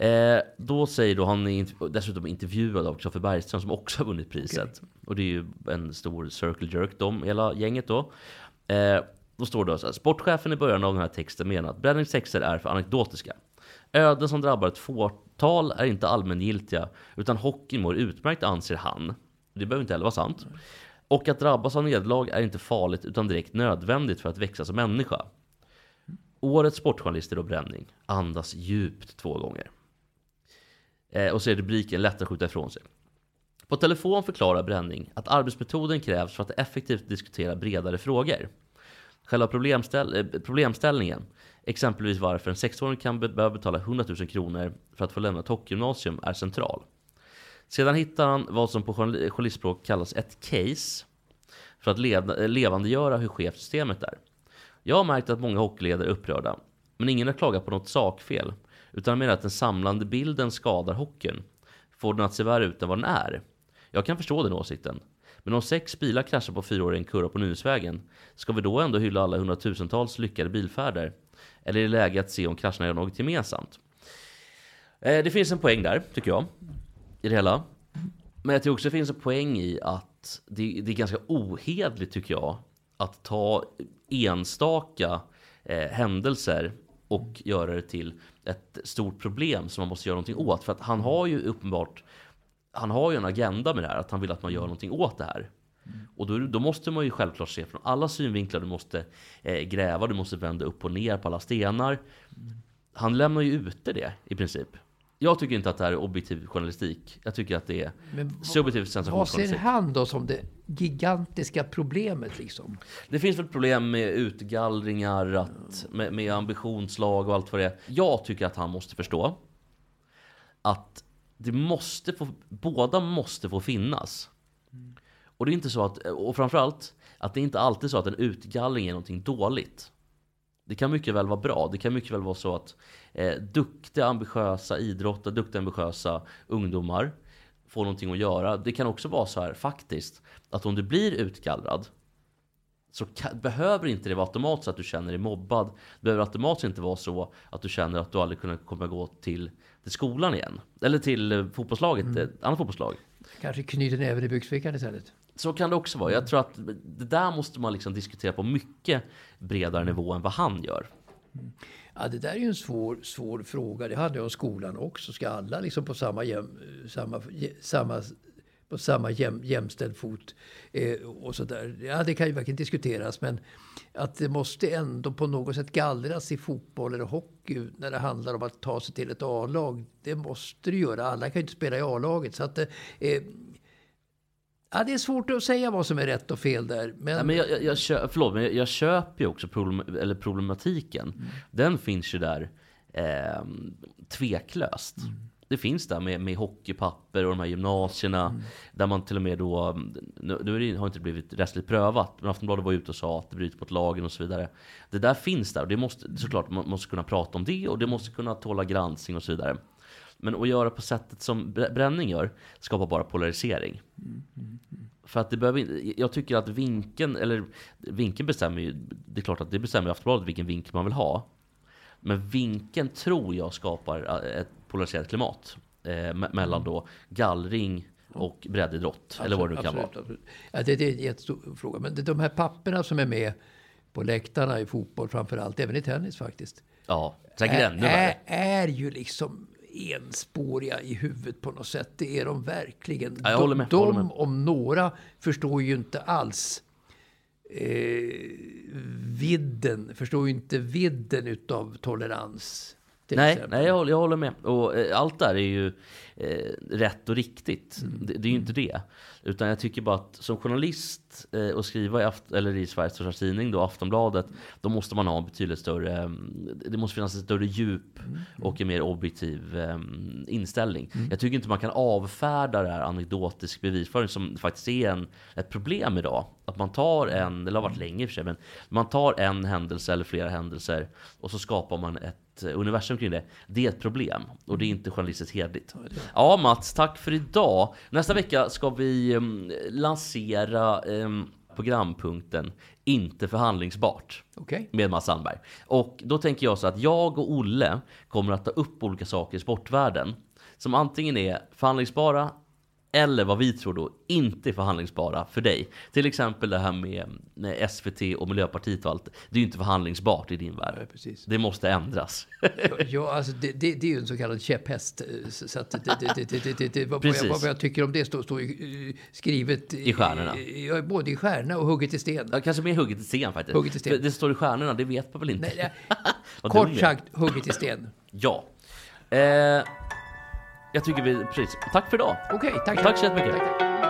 Eh, då säger då, han är dessutom intervjuad av Kristoffer Bergström som också har vunnit priset. Och det är ju en stor circle jerk, de, hela gänget då. Eh, då står det så här, sportchefen i början av den här texten menar att bränningstexter är för anekdotiska. Öden som drabbar ett fåtal är inte allmängiltiga, utan hockeyn mår utmärkt anser han. Det behöver inte heller vara sant. Och att drabbas av nederlag är inte farligt utan direkt nödvändigt för att växa som människa. Årets sportjournalist är då Bränning. Andas djupt två gånger. Eh, och så är rubriken lätt att skjuta ifrån sig. På telefon förklarar Bränning att arbetsmetoden krävs för att effektivt diskutera bredare frågor. Själva problemställ eh, problemställningen, exempelvis varför en sexåring kan be behöva betala 100 000 kronor för att få lämna ett hockeygymnasium, är central. Sedan hittar han vad som på journalistspråk kallas ett case för att lev eh, levandegöra hur skevt systemet är. Jag har märkt att många hockeyledare är upprörda, men ingen har klagat på något sakfel, utan menar att den samlande bilden skadar hockeyn, får den att se värre ut än vad den är. Jag kan förstå den åsikten. Men om sex bilar kraschar på fyra år i en kurva på Nynäsvägen, ska vi då ändå hylla alla hundratusentals lyckade bilfärder? Eller är det läge att se om krascherna gör något gemensamt? Eh, det finns en poäng där, tycker jag, i det hela. Men jag tror också det finns en poäng i att det, det är ganska ohedligt, tycker jag, att ta enstaka eh, händelser och göra det till ett stort problem som man måste göra någonting åt. För att han har ju uppenbart han har ju en agenda med det här, att han vill att man gör någonting åt det här. Och då, då måste man ju självklart se från alla synvinklar. Du måste eh, gräva, du måste vända upp och ner på alla stenar. Han lämnar ju ute det i princip. Jag tycker inte att det här är objektiv journalistik. Jag tycker att det är Men subjektiv Vad ser sensationsjournalistik. han då som det gigantiska problemet liksom? Det finns väl problem med utgallringar, att, med, med ambitionslag och allt vad det är. Jag tycker att han måste förstå att det måste få, båda måste få finnas. Och det är inte så att, och framförallt, att det är inte alltid så att en utgallring är någonting dåligt. Det kan mycket väl vara bra. Det kan mycket väl vara så att eh, duktiga, ambitiösa idrottare, duktiga, ambitiösa ungdomar får någonting att göra. Det kan också vara så här faktiskt, att om du blir utgallrad så ka- behöver inte det vara automatiskt att du känner dig mobbad. Det behöver automatiskt inte vara så att du känner att du aldrig kunna kommer gå till, till skolan igen. Eller till eh, fotbollslaget, ett annat fotbollslag. Kanske knyter näven i byxfickan istället. Så kan det också vara. Jag tror att det där måste man liksom diskutera på mycket bredare nivå än vad han gör. Ja, det där är ju en svår, svår fråga. Det handlar ju om skolan också. Ska alla liksom på samma, jäm, samma, samma på samma jäm, jämställd fot. Eh, och så där. Ja, det kan ju verkligen diskuteras. Men att det måste ändå på något sätt gallras i fotboll eller hockey när det handlar om att ta sig till ett A-lag. Det måste det göra. Alla kan ju inte spela i A-laget. Så att, eh, ja, det är svårt att säga vad som är rätt och fel där. Men, Nej, men jag, jag, jag, kö, förlåt, men jag, jag köper ju också problem, eller problematiken. Mm. Den finns ju där eh, tveklöst. Mm. Det finns där med, med hockeypapper och de här gymnasierna. Mm. Där man till och med då, nu, har det inte blivit rättsligt prövat, men Aftonbladet var ute och sa att det bryter mot lagen och så vidare. Det där finns där och det måste såklart, man måste kunna prata om det och det måste kunna tåla granskning och så vidare. Men att göra på sättet som Br- Bränning gör skapar bara polarisering. För att det behöver jag tycker att vinkeln, eller vinkeln bestämmer ju, det är klart att det bestämmer Aftonbladet vilken vinkel man vill ha. Men vinkeln tror jag skapar eh, ett polariserat klimat. Eh, me- mellan då gallring och breddidrott, eller vad det nu kan absolut, vara. absolut. Ja, det, det är en jättestor fråga. Men det, de här papperna som är med på läktarna i fotboll framför allt, även i tennis faktiskt. Ja, säkert är, ännu värre. är, är ju liksom enspåriga i huvudet på något sätt. Det är de verkligen. Ja, jag håller med, de, de om några förstår ju inte alls eh, vidden, förstår ju inte vidden utav tolerans. Nej, exempel. nej jag, håller, jag håller med. Och eh, allt där är ju eh, rätt och riktigt. Mm. Det, det är ju inte det. Utan jag tycker bara att som journalist eh, och skriva i, Aft- eller i Sveriges största tidning, då Aftonbladet, då måste man ha en betydligt större, mm, det måste finnas ett större djup Mm. och en mer objektiv eh, inställning. Jag tycker inte man kan avfärda det här anekdotisk bevisföring som faktiskt är en, ett problem idag. Att man tar en, det har varit länge i och för sig, men man tar en händelse eller flera händelser och så skapar man ett eh, universum kring det. Det är ett problem och det är inte journalistiskt hederligt. Ja Mats, tack för idag. Nästa vecka ska vi um, lansera um, programpunkten Inte förhandlingsbart. Okej. Med Mats Sandberg. Och då tänker jag så att jag och Olle kommer att ta upp olika saker i sportvärlden. Som antingen är förhandlingsbara eller vad vi tror då inte är förhandlingsbara för dig. Till exempel det här med, SVT och Miljöpartiet och allt. Det är ju inte förhandlingsbart i din värld. Det måste ändras. Ja, alltså det, det, det är ju en så kallad käpphäst. eh, Så att det, vad, vad, Precis. jag, vad jag tycker om det står, står eh, skrivet I stjärnorna. Ja, både i stjärna och hugget i sten. Ja, kanske mer hugget i sten faktiskt. Hugget i sten. Det står i stjärnorna, det vet man väl inte? Nej, Kort sagt, hugget i sten. Ja. Eh, jag tycker vi... Precis. Tack för idag. Okej, tack. Tack så jättemycket. Här